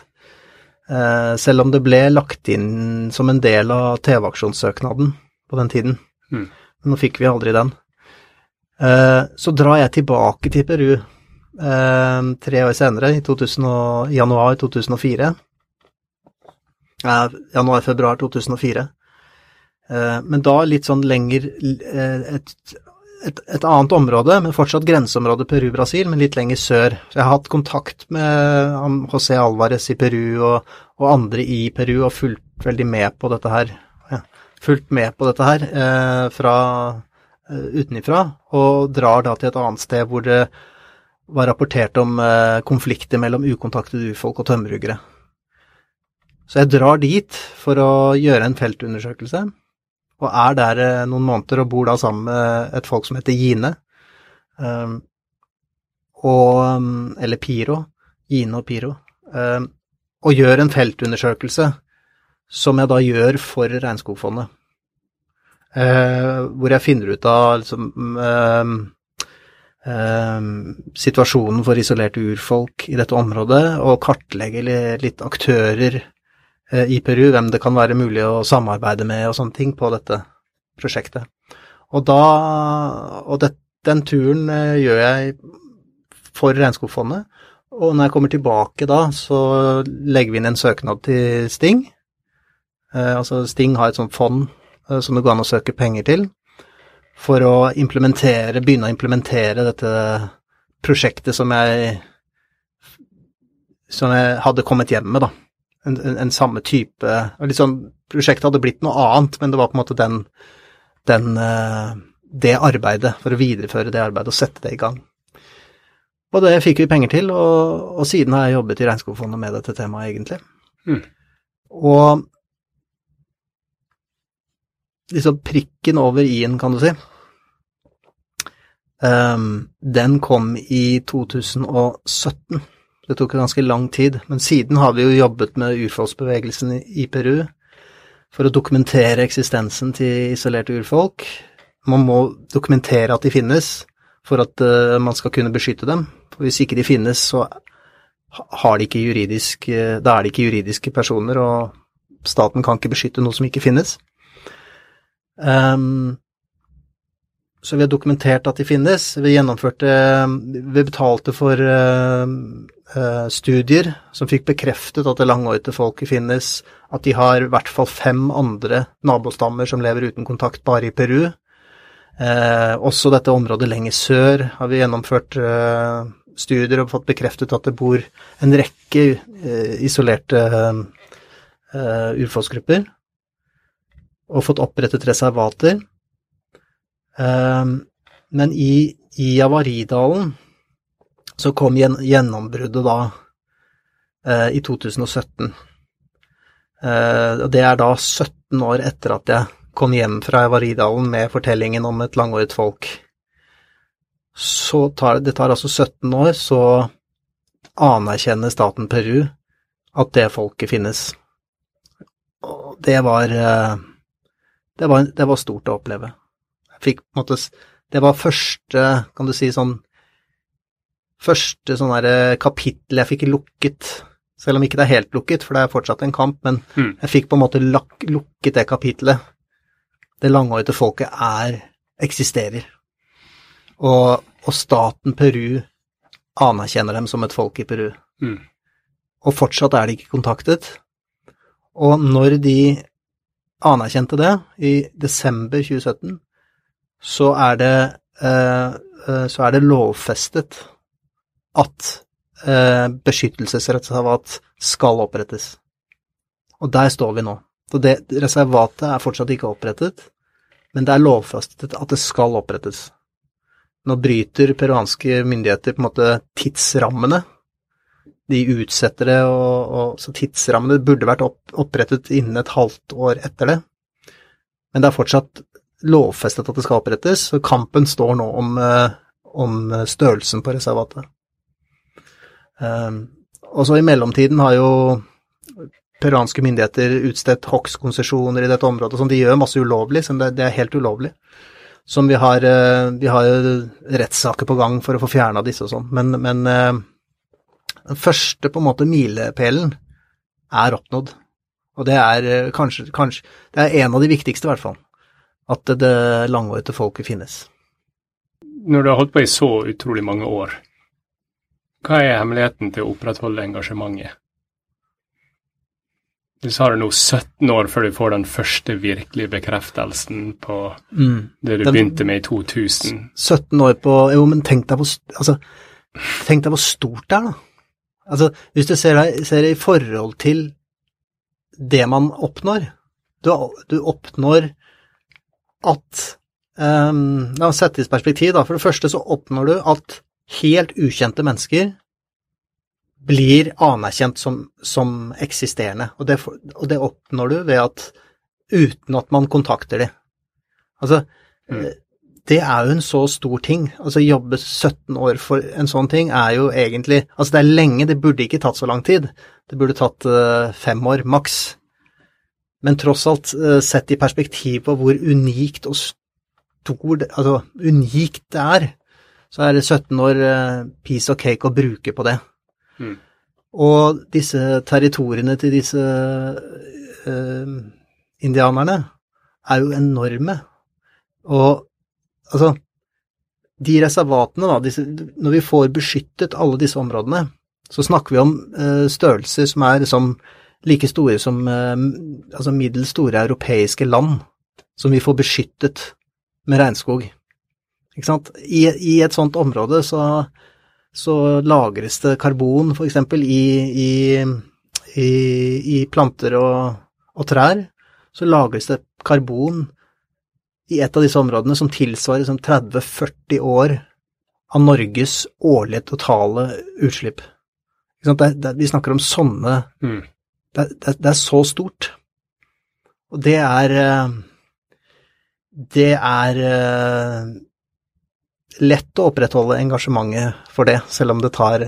Eh, selv om det ble lagt inn som en del av TV-aksjonssøknaden på den tiden. Mm. Men nå fikk vi aldri den. Eh, så drar jeg tilbake til Peru eh, tre år senere, i 2000 januar 2004. Januar-februar 2004. Eh, men da litt sånn lenger eh, et, et, et annet område, men fortsatt grenseområde Peru-Brasil, men litt lenger sør. Så jeg har hatt kontakt med José Alvarez i Peru og, og andre i Peru og fulgt veldig med på dette her. Fulgt med på dette her eh, fra eh, utenifra, og drar da til et annet sted hvor det var rapportert om eh, konflikter mellom ukontaktede urfolk og tømmerhuggere. Så jeg drar dit for å gjøre en feltundersøkelse, og er der eh, noen måneder og bor da sammen med et folk som heter Gine, um, og, um, eller Piro, Gine og Piro, um, og gjør en feltundersøkelse som jeg da gjør for Regnskogfondet. Eh, hvor jeg finner ut av liksom, um, situasjonen for isolerte urfolk i dette området, og kartlegger litt aktører i Peru, hvem det kan være mulig å samarbeide med og sånne ting på dette prosjektet. Og da Og det, den turen eh, gjør jeg for Regnskogfondet, og når jeg kommer tilbake da, så legger vi inn en søknad til Sting. Eh, altså Sting har et sånt fond eh, som det går an å søke penger til, for å implementere, begynne å implementere dette prosjektet som jeg som jeg hadde kommet hjem med, da. En, en, en samme type liksom, Prosjektet hadde blitt noe annet, men det var på en måte den, den eh, det arbeidet, for å videreføre det arbeidet og sette det i gang. Og det fikk vi penger til, og, og siden har jeg jobbet i Regnskogfondet med dette temaet, egentlig. Mm. Og liksom prikken over i-en, kan du si, um, den kom i 2017. Det tok ganske lang tid, men siden har vi jo jobbet med urfolksbevegelsen i, Peru for å dokumentere eksistensen til isolerte urfolk. Man må dokumentere at de finnes for at eh, man skal kunne beskytte dem. For hvis ikke de finnes, så har de ikke juridisk, eh, da er de ikke juridiske personer, og staten kan ikke beskytte noe som ikke finnes. Ehm, så vi har dokumentert at de finnes. Vi gjennomførte Vi betalte for eh, eh, studier som fikk bekreftet at det langhårete finnes, at de har i hvert fall fem andre nabostammer som lever uten kontakt bare i Peru. Eh, også dette området lenger sør har vi gjennomført eh, studier og fått bekreftet at det bor en rekke eh, isolerte eh, urfolksgrupper, og fått opprettet reservater. Um, men i, i Javaridalen så kom gjennombruddet da eh, i 2017. Eh, det er da 17 år etter at jeg kom hjem fra Javaridalen med fortellingen om et langhåret folk. Så tar, det tar altså 17 år, så anerkjenner staten Peru at det folket finnes. Og det var, eh, det var, det var stort å oppleve. Fikk på en måte Det var første, kan du si, sånn Første sånn derre kapittel jeg fikk lukket, selv om ikke det er helt lukket, for det er fortsatt en kamp, men Mm. jeg fikk på en måte lak, lukket det kapitlet. Det langhårete folket er eksisterer. Og, og staten Peru anerkjenner dem som et folk i Peru. Mm. Og fortsatt er de ikke kontaktet. Og når de anerkjente det, i desember 2017, så er det, eh, eh, så er det lovfestet at eh, beskyttelsesreservat skal opprettes. Og der står vi nå. Så det reservatet er fortsatt ikke opprettet, men det er lovfestet at det skal opprettes. Nå bryter peruanske myndigheter på en måte tidsrammene. De utsetter det, og, og så tidsrammene burde vært opp, opprettet innen et halvt år etter det. Men det er fortsatt lovfestet at det skal opprettes, så kampen står nå om, eh, om størrelsen på reservatet. Um, og så i mellomtiden har jo peruanske myndigheter utstedt hogstkonsesjoner i dette området, som de gjør masse ulovlig, som det, er helt ulovlig. Som vi har, eh, vi har rettssaker på gang for å få fjerna disse og sånn. Men, men eh, den første på en måte milepælen er oppnådd. Og det er kanskje, kanskje Det er en av de viktigste, i hvert fall. At det, langhårete folket finnes. Når du har holdt på i så utrolig mange år, hva er hemmeligheten til å opprettholde engasjementet? Du sa det nå 17 år før du får den første virkelige bekreftelsen på det du Den- begynte med i 2000. 17 år på Jo, men tenk deg hvor, altså, tenk deg hvor stort det er, da. Altså, hvis du ser, det, ser det i forhold til det man oppnår Du, du oppnår at um, La oss sette det i perspektiv, da. For det første så oppnår du at helt ukjente mennesker blir anerkjent som, som eksisterende. Og det, og det oppnår du ved at uten at man kontakter dem. Altså, Mm. eh, det er jo en så stor ting. Altså jobbe 17 år for en sånn ting er jo egentlig Altså det er lenge, det burde ikke tatt så lang tid. Det burde tatt uh, fem år, maks. Men tross alt, eh, sett i perspektiv på hvor unikt og stor Altså unikt det er, så er det 17 år eh, piece of cake å bruke på det. Mm. Og disse territoriene til disse uh, indianerne er jo enorme. Og altså De reservatene, da, disse, når vi får beskyttet alle disse områdene, så snakker vi om uh, størrelser som er liksom like store som eh, altså middels store europeiske land, som vi får beskyttet med regnskog. Ikke sant? I, I et sånt område så, så lagres det karbon, eksempel, i, i, i, i planter og, og trær. Så lagres det karbon i et av disse områdene som tilsvarer som 30-40 år av Norges årlige totale utslipp. Vi snakker om sånne Mm. Det, det, det er så stort. Og det er eh, Det er eh, lett å opprettholde engasjementet for det, selv om det tar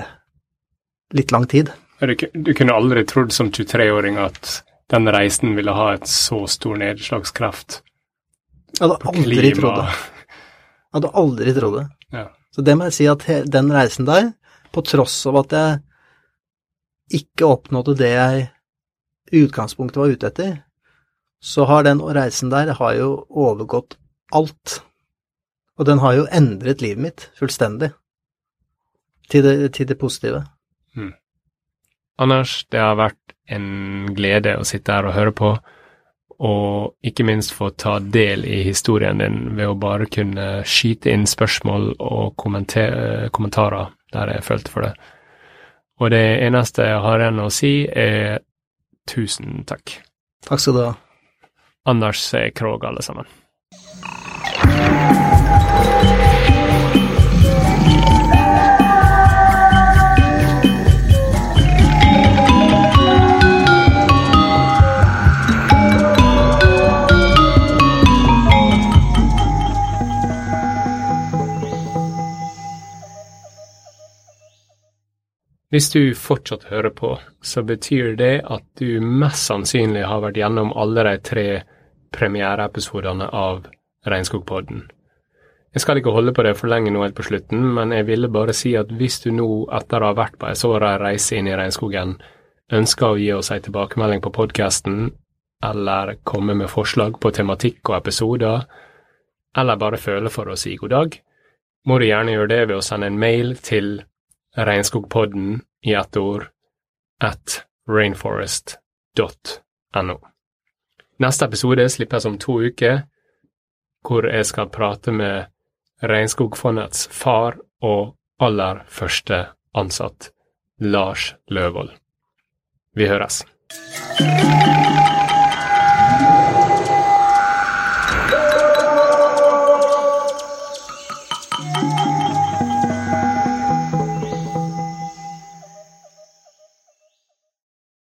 litt lang tid. Du, du kunne aldri trodd som 23-åring at den reisen ville ha et så stor nedslagskraft Jeg hadde aldri trodd det. Jeg hadde aldri trodd det. Ja. Så det må jeg si at den reisen der, på tross av at jeg ikke oppnådde det jeg utgangspunktet var ute etter, så har den reisen der har jo overgått alt. Og den har jo endret livet mitt fullstendig. Til det, til det positive. Anders, det har vært en glede å sitte her og høre på, og ikke minst få ta del i historien din ved å bare kunne skyte inn spørsmål og kommentarer der jeg følte for det. Og det eneste jeg har igjen å si, er tusen takk. Takk skal du ha. Anders er Krog, alle sammen. Hvis du fortsatt hører på, så betyr det at du mest sannsynlig har vært gjennom alle de tre premiereepisodene av Regnskogpodden. Jeg skal ikke holde på det for lenge nå helt på slutten, men jeg ville bare si at hvis du nå, etter å ha vært på ei såra reise inn i regnskogen, ønsker å gi oss ei tilbakemelding på podkasten, eller komme med forslag på tematikk og episoder, eller bare føle for å si god dag, må du gjerne gjøre det ved å sende en mail til regnskogpodden i ett ord at rainforest.no. Neste episode slippes om to uker, hvor jeg skal prate med Regnskogfondets far og aller første ansatt, Lars Løvold. Vi høres.